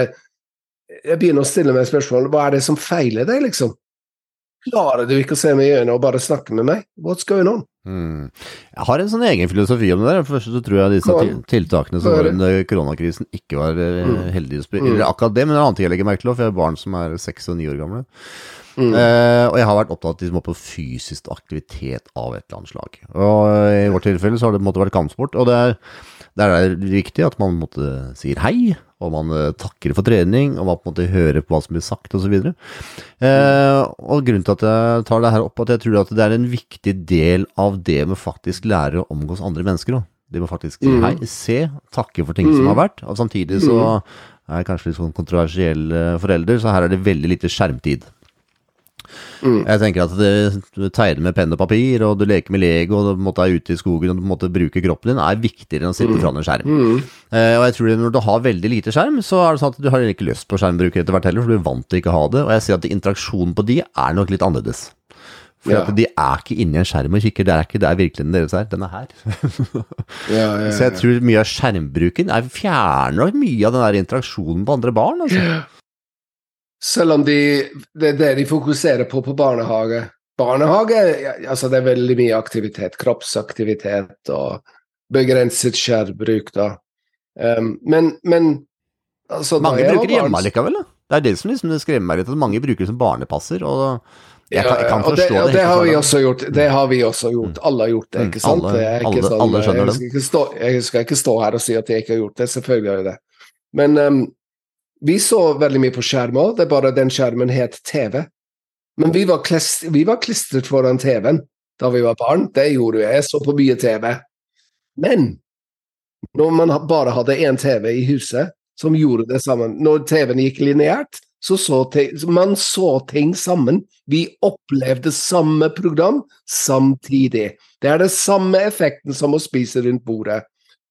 Jeg begynner å stille meg spørsmål hva er det som feiler deg, liksom? Klarer du ikke å se meg i øynene og bare snakke med meg? What's going on? Mm. Jeg har en sånn egen filosofi om det der. For det så tror jeg disse tiltakene som var under koronakrisen ikke var uh, heldige. Mm. Eller akkurat det, men en annen ting jeg legger merke til, for jeg har barn som er seks og ni år gamle. Mm. Uh, og jeg har vært opptatt må på fysisk aktivitet av et eller annet slag. Og uh, i vårt tilfelle så har det måtte vært kampsport. Og det er, der er det viktig at man måtte sier hei, og man uh, takker for trening, og man på en måte hører på hva som blir sagt, osv. Uh, og grunnen til at jeg tar det her opp, at jeg tror at det er en viktig del av det med faktisk lære å omgås andre mennesker. Også. De må faktisk si mm. hei, se, takke for ting mm. som har vært. Og samtidig så mm. er jeg kanskje litt sånn kontroversiell forelder, så her er det veldig lite skjermtid. Mm. Jeg tenker at du tegner med penn og papir, og du leker med Lego, og du måtte er ute i skogen og du måtte bruke kroppen din, er viktigere enn å sitte mm. foran en skjerm. Mm. Eh, og jeg tror at når du har veldig lite skjerm, så er det sånn at du har ikke lyst på skjermbruk etter hvert heller, for du er vant til ikke å ha det. Og jeg ser at interaksjonen på de er nok litt annerledes. For ja. de er ikke inni en skjerm og kikker, det er ikke der virkeligheten deres er. Den er her. ja, ja, *laughs* så jeg tror mye av skjermbruken er, fjerner mye av den der interaksjonen på andre barn. Altså. Selv om de, det er det de fokuserer på på barnehage. Barnehage altså det er veldig mye aktivitet. Kroppsaktivitet og begrenset skjærbruk, da. Um, men, men altså, Mange bruker det hjemme likevel, da. Det er det som liksom skremmer meg litt, at mange bruker det som barnepasser. og jeg kan, jeg kan ja, og det, og det, det har vi også gjort. Det har vi også gjort. Mm. Alle har gjort det, ikke mm. sant? Alle, ikke alle, sånn, alle skjønner det. Jeg skal ikke stå her og si at jeg ikke har gjort det, selvfølgelig har jeg det. Men um, vi så veldig mye på skjermer, det er bare den skjermen het TV. Men vi var, klist, vi var klistret foran TV-en da vi var barn. Det gjorde jeg. Jeg så på mye TV. Men når man bare hadde én TV i huset som gjorde det sammen Når TV-en gikk lineært, så så man så ting sammen. Vi opplevde samme program samtidig. Det er det samme effekten som å spise rundt bordet.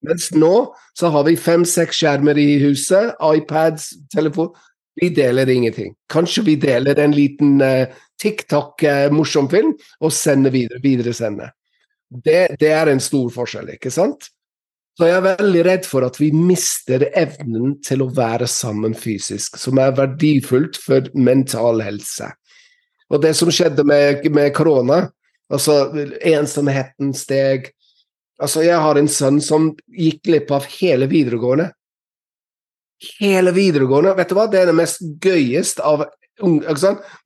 Mens nå så har vi fem-seks skjermer i huset, iPads, telefon. Vi deler ingenting. Kanskje vi deler en liten uh, TikTok-morsom uh, film og sender videre. Videresende. Det, det er en stor forskjell, ikke sant? Så jeg er veldig redd for at vi mister evnen til å være sammen fysisk, som er verdifullt for mental helse. Og det som skjedde med, med korona, altså ensomheten steg Altså, jeg har en sønn som gikk glipp av hele videregående. Hele videregående. Vet du hva, det er det mest gøyest av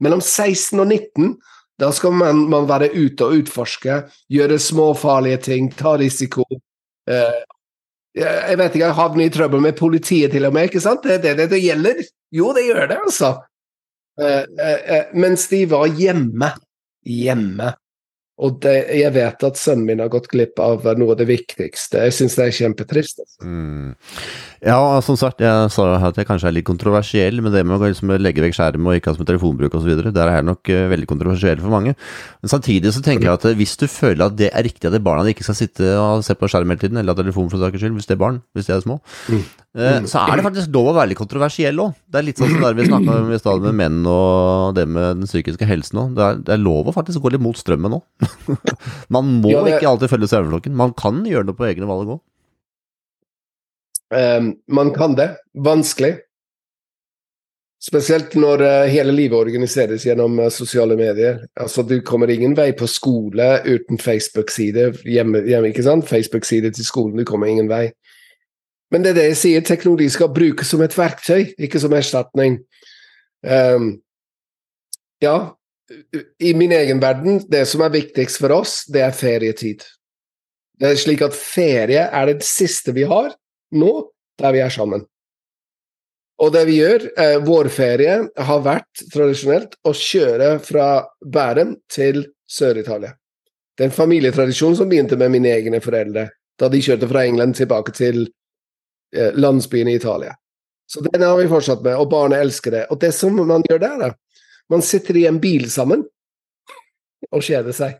Mellom 16 og 19 da skal man, man, være ute og utforske, gjøre småfarlige ting, ta risiko. Eh, jeg vet ikke, jeg havner i trøbbel med politiet til og med, ikke sant? Det er det, det, det gjelder. Jo, det gjør det, altså. Eh, eh, eh mens de var hjemme. Hjemme. Og det, jeg vet at sønnen min har gått glipp av noe av det viktigste. Jeg syns det er kjempetrist. Altså. Mm. Ja, som sagt, jeg sa at jeg kanskje er litt kontroversiell, men det med å liksom legge vekk skjerm og ikke ha som telefonbruk osv., der er jeg nok uh, veldig kontroversiell for mange. Men samtidig så tenker jeg at uh, hvis du føler at det er riktig at barna ikke skal sitte og se på skjerm hele tiden, eller ha telefon for saks skyld, hvis det er barn, hvis de er små, mm. Uh, så er det faktisk lov å være litt kontroversiell òg. Det er litt sånn som der vi snakka om i stad med menn og det med den psykiske helsen òg. Det, det, er lov å faktisk gå litt mot strømmen òg. *laughs* Man må ja, det... ikke alltid følge saueflokken. Man kan gjøre noe på egne valg òg. Um, man kan det. Vanskelig. Spesielt når uh, hele livet organiseres gjennom uh, sosiale medier. Altså, Du kommer ingen vei på skole uten Facebook-side hjemme, hjemme, ikke sant? Facebook-side til skolen, du kommer ingen vei. Men det er det jeg sier, teknologi skal brukes som et verktøy, ikke som erstatning. Um, ja, i min egen verden, det som er viktigst for oss, det er ferietid. Det er slik at ferie er det siste vi har nå, der vi er sammen. Og det vi gjør, eh, vårferie har vært tradisjonelt å kjøre fra Bærum til Sør-Italia. Det er en familietradisjon som begynte med mine egne foreldre, da de kjørte fra England tilbake til eh, landsbyen i Italia. Så den har vi fortsatt med, og barna elsker det. Og det som man gjør der, da, man sitter i en bil sammen og kjeder seg.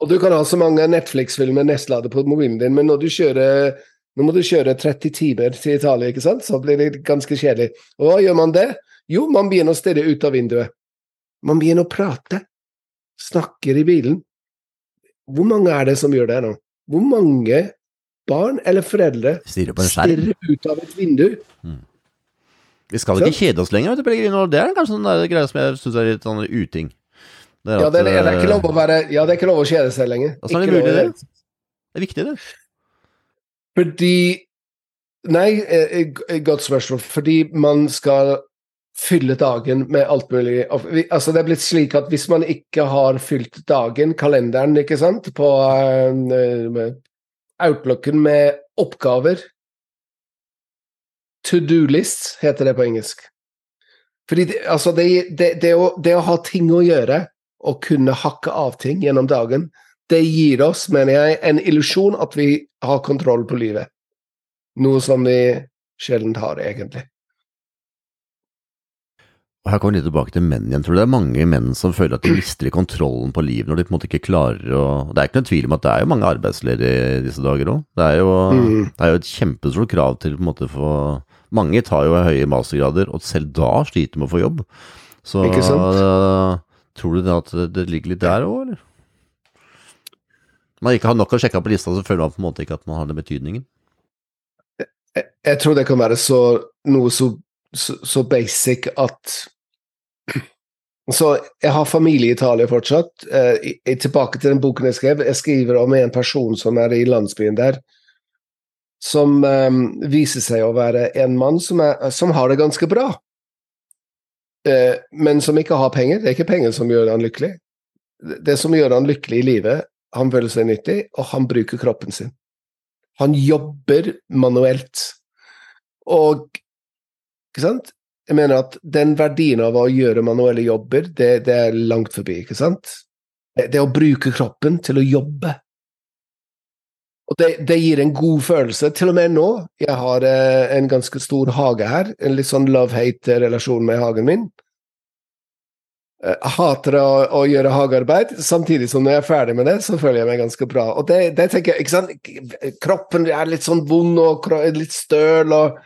Og du kan ha så mange Netflix-filmer nestladet på mobilen din, men når du kjører nå må du kjøre 30 timer til Italia, ikke sant? så blir det ganske kjedelig. Og hva gjør man det? Jo, man begynner å stirre ut av vinduet. Man begynner å prate. Snakker i bilen. Hvor mange er det som gjør det nå? Hvor mange barn eller foreldre stirrer ut av et vindu? Mm. Vi skal ikke kjede oss lenger, vet du, Pellegrino. Det er kanskje sånn greie som jeg syns er litt sånn uting. Det er ja, det er, det er ikke lov å være Ja, det er ikke lov å kjede seg lenger. Er det mulig, det? Det er viktig, det. Fordi Nei, eh, eh, godt spørsmål. Fordi man skal fylle dagen med alt mulig. Altså Det er blitt slik at hvis man ikke har fylt dagen, kalenderen, ikke sant, på outlooken med oppgaver To do-list heter det på engelsk. Fordi det, altså det, det, det, å, det å ha ting å gjøre, og kunne hakke av ting gjennom dagen, det gir oss, mener jeg, en illusjon at vi har kontroll på livet. Noe som vi sjelden har, egentlig. Og Her kommer vi litt tilbake til menn igjen. Tror du det er mange menn som føler at de mister kontrollen på livet når de på en måte ikke klarer å Det er ikke noen tvil om at det er jo mange arbeidsledige i disse dager òg. Det, mm. det, er jo et kjempestort krav til på en måte få mange tar jo høye mastergrader, og selv da sliter med å få jobb. Så uh, tror du det at det ligger litt der òg, eller? Man ikke har nok å sjekke på lista, så føler man på en måte ikke at man har den betydningen. Jeg, jeg tror det kan være så, noe så, så, så basic at *clears throat* så jeg har familie i Italia fortsatt. Eh, tilbake til den boken jeg skrev. Jeg skriver om en person som er i landsbyen der, som eh, viser seg å være en mann som, er, som har det ganske bra, eh, men som ikke har penger. Det er ikke penger som gjør han lykkelig. Det som gjør han lykkelig i livet, han føler seg nyttig, og han bruker kroppen sin. Han jobber manuelt. Og ikke sant? Jeg mener at den verdien av å gjøre manuelle jobber, det, det er langt forbi, ikke sant? Det, det å bruke kroppen til å jobbe og det, det, gir en god følelse. Til og med nå. Jeg har eh, en ganske stor hage her. En litt sånn love-hate-relasjon med hagen min. Jeg hater å, å gjøre hagearbeid, samtidig som når jeg er ferdig med det, så føler jeg meg ganske bra. Og det, det tenker jeg, ikke sant? Kroppen er litt sånn vond og litt støl og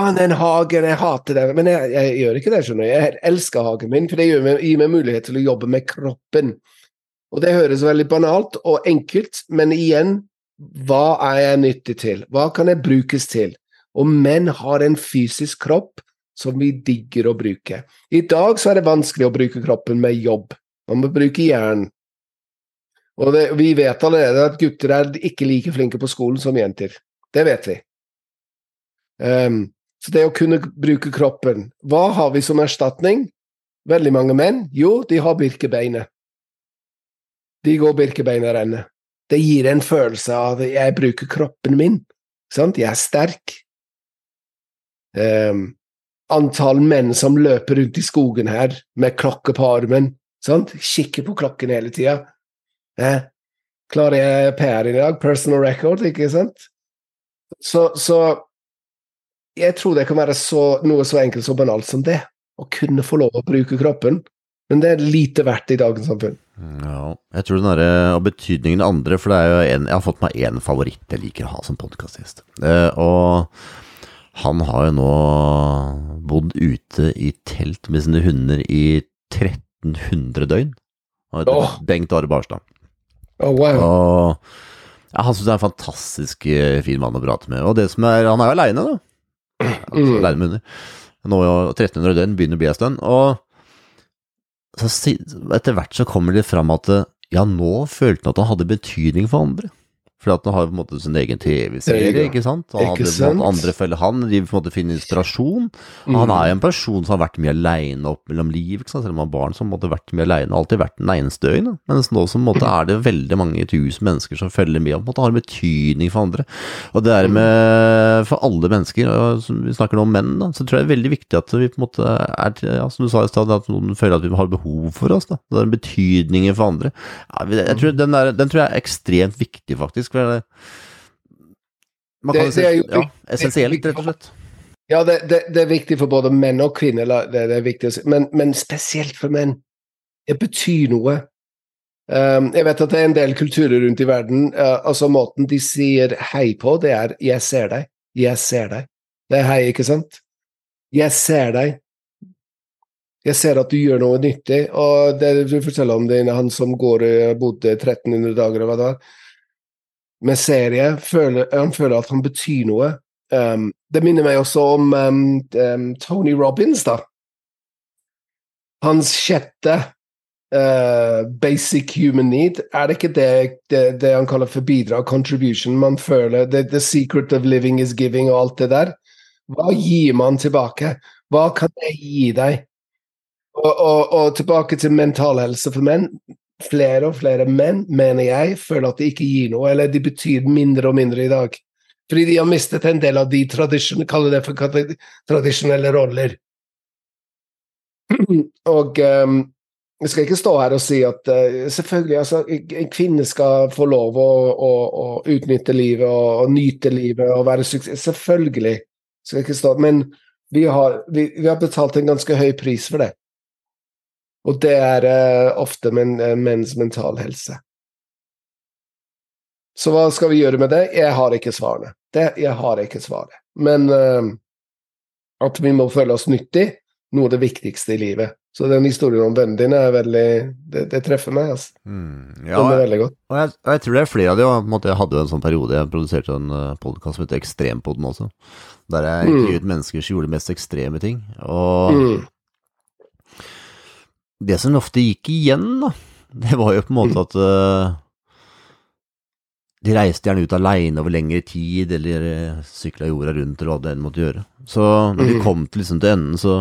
ah, den hagen, jeg hater den. Men jeg, jeg gjør ikke det, skjønner du. Jeg elsker hagen min, for det gir meg, gir meg mulighet til å jobbe med kroppen. Og det høres veldig banalt og enkelt, men igjen, hva er jeg nyttig til? Hva kan jeg brukes til? Og menn har en fysisk kropp som vi digger å bruke. I dag så er det vanskelig å bruke kroppen med jobb. Man må bruke hjernen. Og det, vi vet allerede at gutter er ikke like flinke på skolen som jenter. Det vet vi. Ehm, så det å kunne bruke kroppen Hva har vi som erstatning? Veldig mange menn? Jo, de har birkebeinet. De går birkebeinerrennet. Det gir en følelse av at jeg bruker kroppen min. Sant? Jeg er sterk. Um, antall menn som løper rundt i skogen her med klokke på armen. Sant? Kikker på klokken hele tida. Eh, klarer jeg PR-en i dag? Personal record, ikke sant? Så, så jeg tror det kan være så, noe så enkelt og banalt som det. Å kunne få lov å bruke kroppen. Men det er lite verdt i dagens samfunn. Ja, jeg tror den derre Og betydningen av andre, for det er jo en Jeg har fått meg én favoritt jeg liker å ha som podkastgjest. Eh, og han har jo nå bodd ute i telt med sine hunder i 1300 døgn. Han heter oh. Bengt Are Barstad. Oh, wow. Og ja, han syns det er en fantastisk eh, fin mann å prate med. Og det som er Han er jo aleine, da. Altså, Mm. Aleine. Nå er jo 1300 døgn begynner å bli en stund. Og så etter hvert så kommer det fram at ja, nå følte han at han hadde betydning for andre. For han har på en måte sin egen TV-serie, ikke sant? Og han Ikke sant? andre følger han, de på en måte finner inspirasjon. Mm. Han er jo en person som har vært mye aleine opp mellom liv, ikke sant? selv om han har barn som har vært mye aleine, alltid vært den eneste øyen. Mens nå som måte er det veldig mange tusen mennesker som følger med, og på en måte har en betydning for andre. Og det er med for alle mennesker, og vi snakker nå om menn, da, så tror jeg det er veldig viktig at vi på en måte er, ja, som du sa i stad, at noen føler at vi har behov for oss. da. Det er en betydning for andre. Ja, jeg tror den, er, den tror jeg er ekstremt viktig, faktisk. For være man kan Det- si, jo ja, essensielt, rett og slett. Ja, det, det, det er viktig for både menn og kvinner, det, det er viktig men, men spesielt for menn. Det betyr noe. Um, jeg vet at det er en del kulturer rundt i verden. uh, altså Måten de sier hei på, det er 'jeg ser deg'. Jeg ser deg. Det er hei, ikke sant? Jeg ser deg. Jeg ser at du gjør noe nyttig. Og det du forteller om det, han som går, og bodde 1300 dager, og hva det var, med serie, føler, han føler at han betyr noe. Um, det minner meg også om um, um, Tony Robbins, da. Hans sjette uh, basic human need, er det ikke det, det, det han kaller for bidrag, contribution, man føler the, the secret of living is giving og alt det der? Hva gir man tilbake? Hva kan jeg gi deg? Og, og, og tilbake til mental helse for menn. Flere og flere menn, mener jeg, føler at de ikke gir noe, eller de betyr mindre og mindre i dag. Fordi de har mistet en del av de tradisjonelle, roller. *clears throat* Og um, jeg skal ikke stå her og si at uh, selvfølgelig, altså, en kvinne skal få lov å, å, å utnytte livet og, og nyte livet og være suksess. Selvfølgelig. Skal ikke stå, men vi har, vi, vi har betalt en ganske høy pris for det. Og det er eh, ofte men, eh, menns mental helse. Så hva skal vi gjøre med det? Jeg har ikke svarene. Det, jeg har ikke svaret. Men uh, at vi må føle oss nyttig, noe av det viktigste i livet. Så den historien om vennene dine er veldig Det, det treffer meg, altså. Mm, Den er veldig godt. Og jeg, og jeg tror det er flere av de, og jeg hadde jo en sånn periode jeg produserte en podkast som het Ekstrempoden også, der jeg Mm. ut mennesker som gjorde de mest ekstreme ting. Og Mm. Det som ofte gikk igjen, da, det var jo på en måte at uh, de reiste gjerne ut aleine over lengre tid, eller uh, sykla jorda rundt, eller hva det enn måtte gjøre. Så når de Mm. kom til, liksom, til enden, så,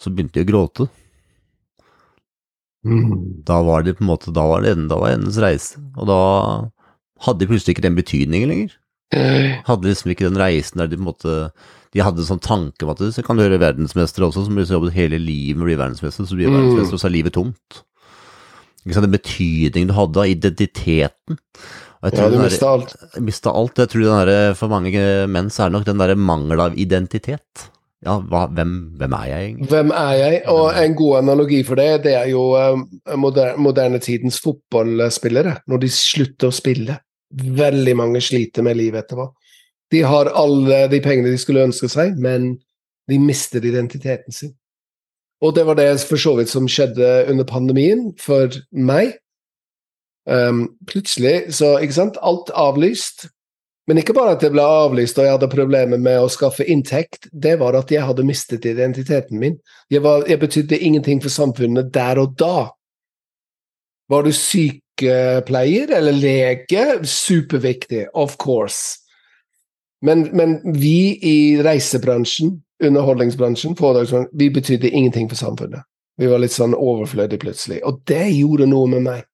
så begynte de å gråte. Mm. Da var det på en måte, da var det enden, da var endens reise. Og da hadde de plutselig ikke den betydningen lenger. Hadde liksom ikke den reisen der de på en måte De hadde en sånn tanke om at så kan du gjøre verdensmester også, som har jobbet hele livet med å bli verdensmester, så blir Mm. verdensmester, og så er livet tomt. Ikke sant, Den betydningen du hadde av identiteten. Jeg Ja, du mista alt. jeg mista alt. Jeg tror den der, for mange menn så er det nok den derre mangel av identitet. ja, hva, hvem, hvem er jeg egentlig? Hvem er jeg? Og en god analogi for det, det er jo um, moder moderne tidens fotballspillere. Når de slutter å spille. Veldig mange sliter med livet etterpå. De har alle de pengene de skulle ønske seg, men de mister identiteten sin. Og det var det for så vidt som skjedde under pandemien for meg. Um, plutselig så, ikke sant, alt avlyst. Men ikke bare at det ble avlyst og jeg hadde problemer med å skaffe inntekt, det var at jeg hadde mistet identiteten min. Jeg, var, jeg betydde ingenting for samfunnet der og da. Var du sykepleier eller lege? Superviktig, of course. Men, men vi i reisebransjen, underholdningsbransjen, vi betydde ingenting for samfunnet. Vi var litt sånn overflødige plutselig. Og det gjorde noe med meg.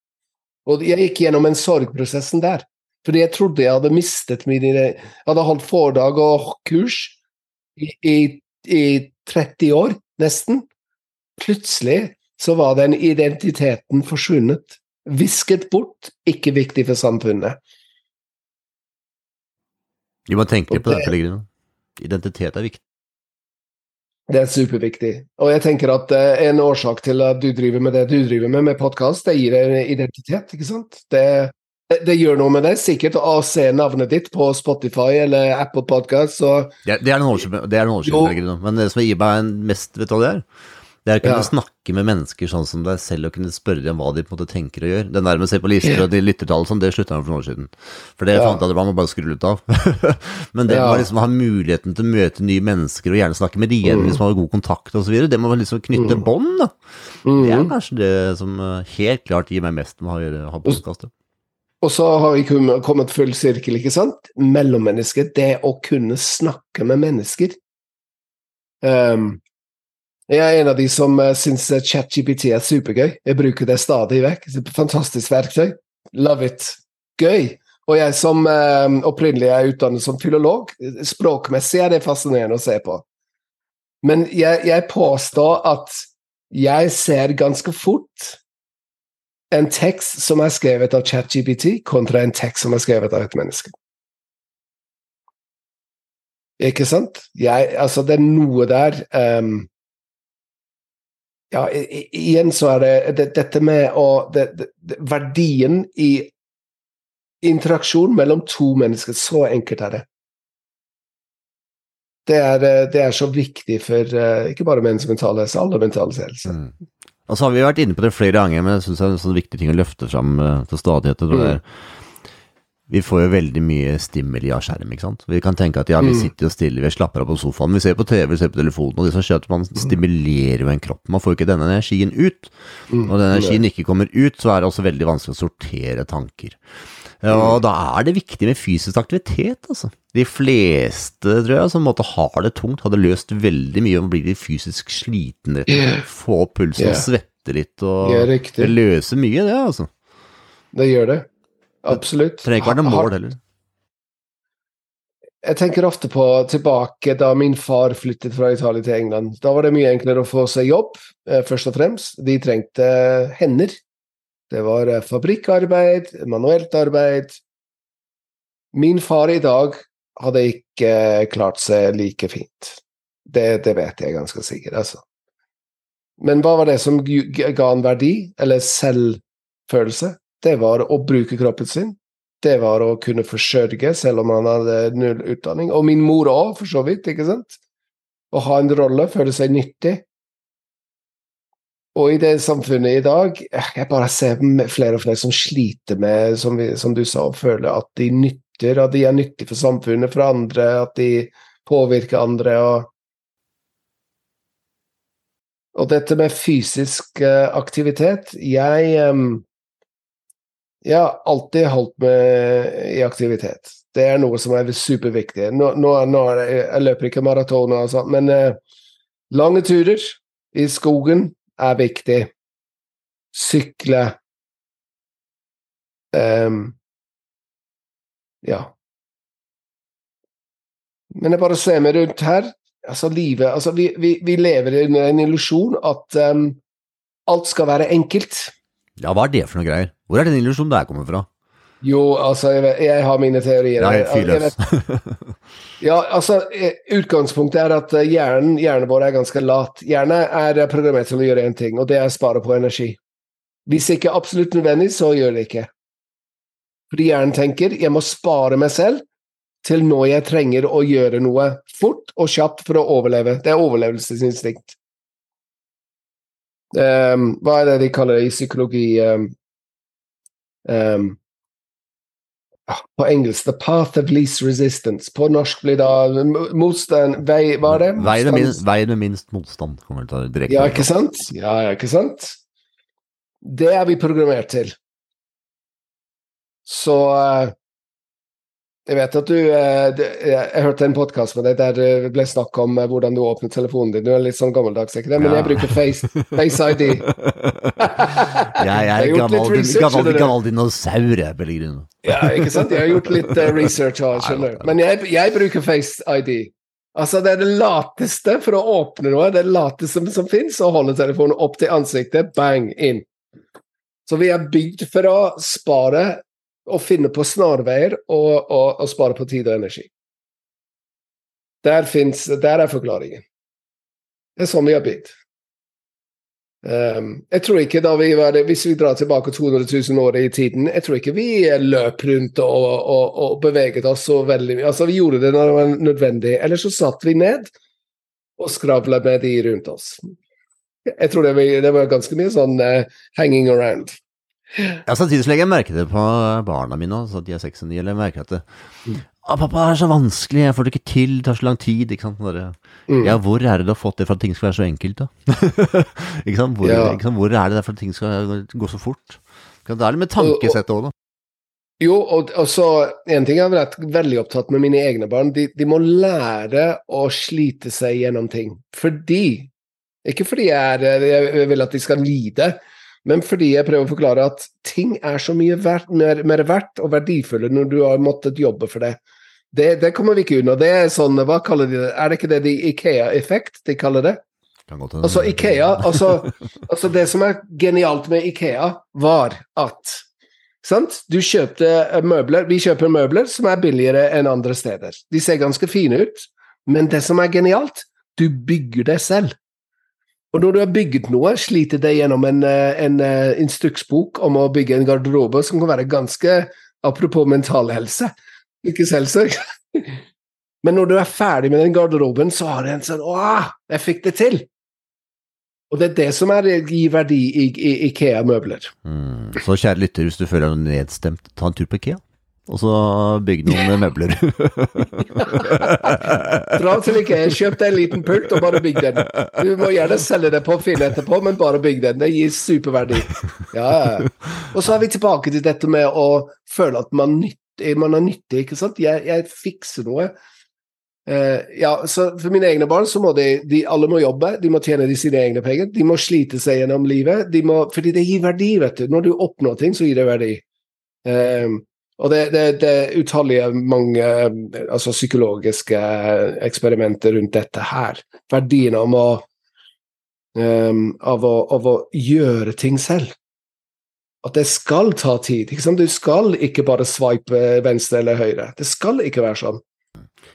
Og jeg gikk gjennom en sorgprosessen der. Fordi jeg trodde jeg hadde mistet min Jeg hadde holdt foredrag og kurs i, i, i 30 år, nesten. Plutselig så var den identiteten forsvunnet. Visket bort, ikke viktig for samfunnet. Vi må tenke på det, Pellegrino. Identitet er viktig. Det er superviktig. Og jeg tenker at uh, en årsak til at du driver med det du driver med, med podkast, det gir deg identitet, ikke sant? Det, det, det, gjør noe med det, sikkert, å se navnet ditt på Spotify eller Apple Podcast. Så... Det, det, er noen år siden, men det som gir meg mest, vet du hva det er? Det er å kunne ja. snakke med mennesker sånn som deg selv og kunne spørre dem hva de på en måte tenker og gjør. Det der med å se på lister og de lyttertall sånn, det slutta jeg for noen år siden. For det ja. fant jeg at man må bare skru litt av. *laughs* Men det ja. å liksom ha muligheten til å møte nye mennesker og gjerne snakke med de igjen mm. hvis man har god kontakt osv., det må liksom knytte mm. bånd, da. Mm. Det er kanskje det som eh, helt klart gir meg mest med å ha podkastet. Og så har vi kommet full sirkel, ikke sant? Mellommennesket. Det å kunne snakke med mennesker. Um, jeg er en av de som uh, syns ChatGPT er supergøy. Jeg bruker det stadig vekk. Fantastisk verktøy. Love it. Gøy. Og jeg som uh, opprinnelig er utdannet som filolog, språkmessig er det fascinerende å se på. Men jeg, jeg påstår at jeg ser ganske fort en tekst som er skrevet av ChatGPT, kontra en tekst som er skrevet av et menneske. Ikke sant? Jeg, altså, det er noe der um, Ja, igjen så er det, det dette med å det, det, Verdien i interaksjon mellom to mennesker. Så enkelt er det. Det er, eh, det er så viktig for uh, ikke bare menns mentale helse, alle mentale helse. Mm. Og så har vi vært inne på det flere ganger, men jeg syns det er en sånn viktig ting å løfte fram uh, til stadighet. Mm. Vi får jo veldig mye stimuli av skjerm, ikke sant. Vi kan tenke at ja, vi mm. sitter jo stille, vi slapper av på sofaen, vi ser på TV, vi ser på telefonen, og det som skjer at man stimulerer jo en kropp. Man får jo ikke denne energien ut. Mm. Når den energien ikke kommer ut, så er det også veldig vanskelig å sortere tanker. Ja, Og da er det viktig med fysisk aktivitet, altså. De fleste, tror jeg, som måtte har det tungt, hadde løst veldig mye om å bli fysisk sliten, og. Få pulsen yeah. og svette litt og Det løser mye, det, altså. Det gjør det. Absolutt. Trenger ikke være noe mål heller. Jeg tenker ofte på tilbake da min far flyttet fra Italia til England. Da var det mye enklere å få seg jobb, eh, først og fremst. De trengte hender. Det var eh, fabrikkarbeid, manuelt arbeid. Min far i dag hadde ikke klart seg like fint. Det, det vet jeg ganske sikkert, altså. Men hva var det som ga en verdi, eller selvfølelse? Det var å bruke kroppen sin. Det var å kunne forsørge, selv om han hadde null utdanning. Og min mor òg, for så vidt. ikke sant? Å ha en rolle, føle seg nyttig. Og i det samfunnet i dag, jeg bare ser flere og flere som sliter med, som, vi, som du sa, å føle at de nytter, at de er nyttige for samfunnet, for andre, at de påvirker andre. og og dette med fysisk uh, aktivitet Jeg um, Jeg har alltid holdt med i aktivitet. Det er noe som er superviktig. Nå, nå, nå er det, jeg løper ikke maraton, altså, men eh, lange turer i skogen er viktig. Sykle um, Ja. Men jeg bare ser meg rundt her. Altså, livet altså, vi, vi, vi lever i en illusjon at um, alt skal være enkelt. Ja, hva er det for noe greier? Hvor er den illusjonen der kommer fra? Jo, altså, jeg, jeg har mine teorier. Nei, fyr fyrløs. *laughs* Ja, altså, eh, Utgangspunktet er at eh, hjernen, hjernen vår er ganske lat. Hjernen er eh, programmert til å gjøre én ting, og det er å spare på energi. Hvis ikke absolutt nødvendig, så gjør det ikke. Fordi hjernen tenker jeg må spare meg selv til når jeg trenger å gjøre noe fort og kjapt for å overleve. Det er overlevelsesinstinkt. Ehm, hva er det de kaller det i psykologi? um, ah, på engelsk 'the path of least resistance'. På norsk blir det motstand Vei, hva er det? Veien med, minst, vei med minst motstand kommer å direkte. Ja, ikke sant? Ja, ja, ikke sant? Det er vi programmert til. Så eh, Jeg vet at du eh, Jeg, hørte en podkast med deg der det ble snakk om eh, hvordan du åpner telefonen din. Du er litt sånn gammeldags, ikke det? Men Ja. jeg bruker Face, face ID. *laughs* jeg, er gammel, gammel, dinosaur, jeg, Pellegrino. Ja, ikke sant? Jeg har gjort litt eh, research òg, skjønner du. Men jeg, jeg bruker Face ID. Altså, det er det lateste for å åpne noe. Det det lateste som, som fins, å holde telefonen opp til ansiktet, bang, inn. Så vi er bygd for å spare og finne på snarveier og, og, og spare på tid og energi. Der, finnes, der er forklaringen. Det er sånn vi har blitt. Um, jeg tror ikke da vi var, Hvis vi drar tilbake 200 000 år i tiden, jeg tror ikke vi løp rundt og, og, og beveget oss så veldig mye. Altså, vi gjorde det når det var nødvendig, eller så satt vi ned og skravla med de rundt oss. Jeg tror det var, det var ganske mye sånn uh, hanging around. Ja, samtidig så legger jeg merke det på barna mine, også at de er seks og ni, eller jeg merker at det, Mm. ah, 'Pappa, det er så vanskelig, jeg får det ikke til, det tar så lang tid', ikke sant. Bare, Mm. Ja, hvor er det du har fått det for at ting skal være så enkelt, da? *laughs* ikke, sant? Hvor, Ja. ikke sant? Hvor er det der for at ting skal gå så fort? Det er litt med tankesettet òg, da. Jo, og, og så en ting jeg har vært veldig opptatt med mine egne barn. De, de må lære å slite seg gjennom ting. Fordi Ikke fordi jeg, er, jeg vil at de skal lide, men fordi jeg prøver å forklare at ting er så mye verdt, mer, mer verdt og verdifulle når du har måttet jobbe for det. Det, det kommer vi ikke unna. Det er sånn, hva kaller de det? Er det ikke det de Ikea-effekt de kaller det? Altså Ikea, altså, altså det som er genialt med Ikea, var at sant? Du kjøpte eh, møbler, vi kjøper møbler som er billigere enn andre steder. De ser ganske fine ut, men det som er genialt, du bygger det selv. Og når du har bygget noe, sliter det gjennom en, eh, en eh, instruksbok om å bygge en garderobe som kan være ganske Apropos mental helse, psykisk helse. *laughs* Men når du er ferdig med den garderoben, så har du en sånn Åh, jeg fikk det til! Og det er det som er gir verdi i, i Ikea-møbler. Mm. Så kjære lytter, hvis du føler deg nedstemt, ta en tur på Ikea. Og så bygg noen *laughs* møbler. Dra til Ikea, kjøp deg en liten pult og bare bygg den. Du må gjerne selge det på Finn etterpå, men bare bygg den. Det gir superverdi. Ja. Og så er vi tilbake til dette med å føle at man, nyttig, man er nyttig, ikke sant? Jeg, jeg fikser noe. Uh, ja, så For mine egne barn så må de, de alle må jobbe, de må tjene de sine egne penger. De må slite seg gjennom livet, de må, fordi det gir verdi. vet du. Når du oppnår ting, så gir det verdi. Eh, og det, det, det er utallige mange altså psykologiske eksperimenter rundt dette her. Verdien av å, um, av å, av å gjøre ting selv. At det skal ta tid. Du skal ikke bare swipe venstre eller høyre. Det skal ikke være sånn.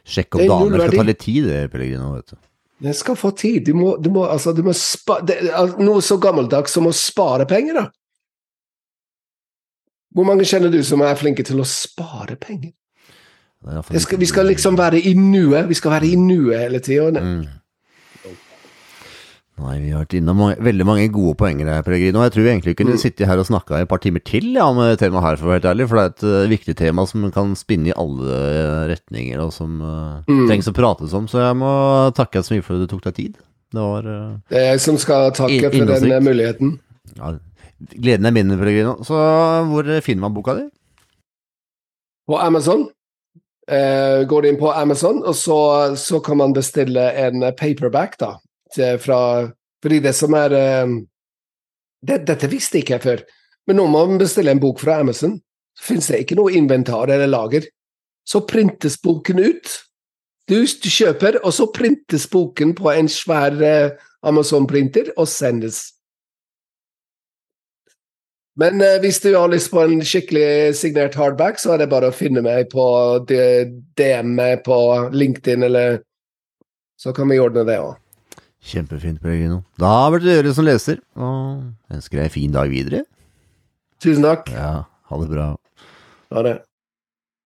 Sjekk om er damer skal ta litt tid, det, Pellegrino. vet du. Det skal få tid. Du må, du må, altså, du må spa, det, noe så gammeldags som å spare penger, da. Hvor mange kjenner du som er flinke til å spare penger? Er skal, vi skal liksom være i nuet. Vi skal være i nuet hele tida. Mm. Nei, vi har vært innom mange, veldig mange gode poenger her, Pellegrino. Jeg tror vi egentlig kunne Mm. sitte her og snakka et par timer til ja, om temaet her, for å være helt ærlig. For det er et uh, viktig tema som kan spinne i alle retninger, og som uh, Mm. trengs å prates om. Så jeg må takke så mye for at du tok deg tid. Det var uh, Det er jeg som skal takke for den eh, muligheten. ja, Gleden er min, Pellegrino. Så hvor finner man boka di? På Amazon. Uh, går inn på Amazon, og så, så kan man bestille en paperback, da. Til, fra, fordi det som er uh, det, Dette visste ikke jeg før. Men når man bestiller en bok fra Amazon, så finnes det ikke noe inventar eller lager. Så printes boken ut. Du, du kjøper, og så printes boken på en svær uh, Amazon-printer og sendes. Men eh, hvis du har lyst på en skikkelig signert hardback, så er det bare å finne meg på DM meg på LinkedIn, eller så kan vi ordne det òg. Kjempefint, Pellegrino. Da blir det dere som leser, og ønsker deg en fin dag videre. Tusen takk. Ja, ha det bra. Ha det.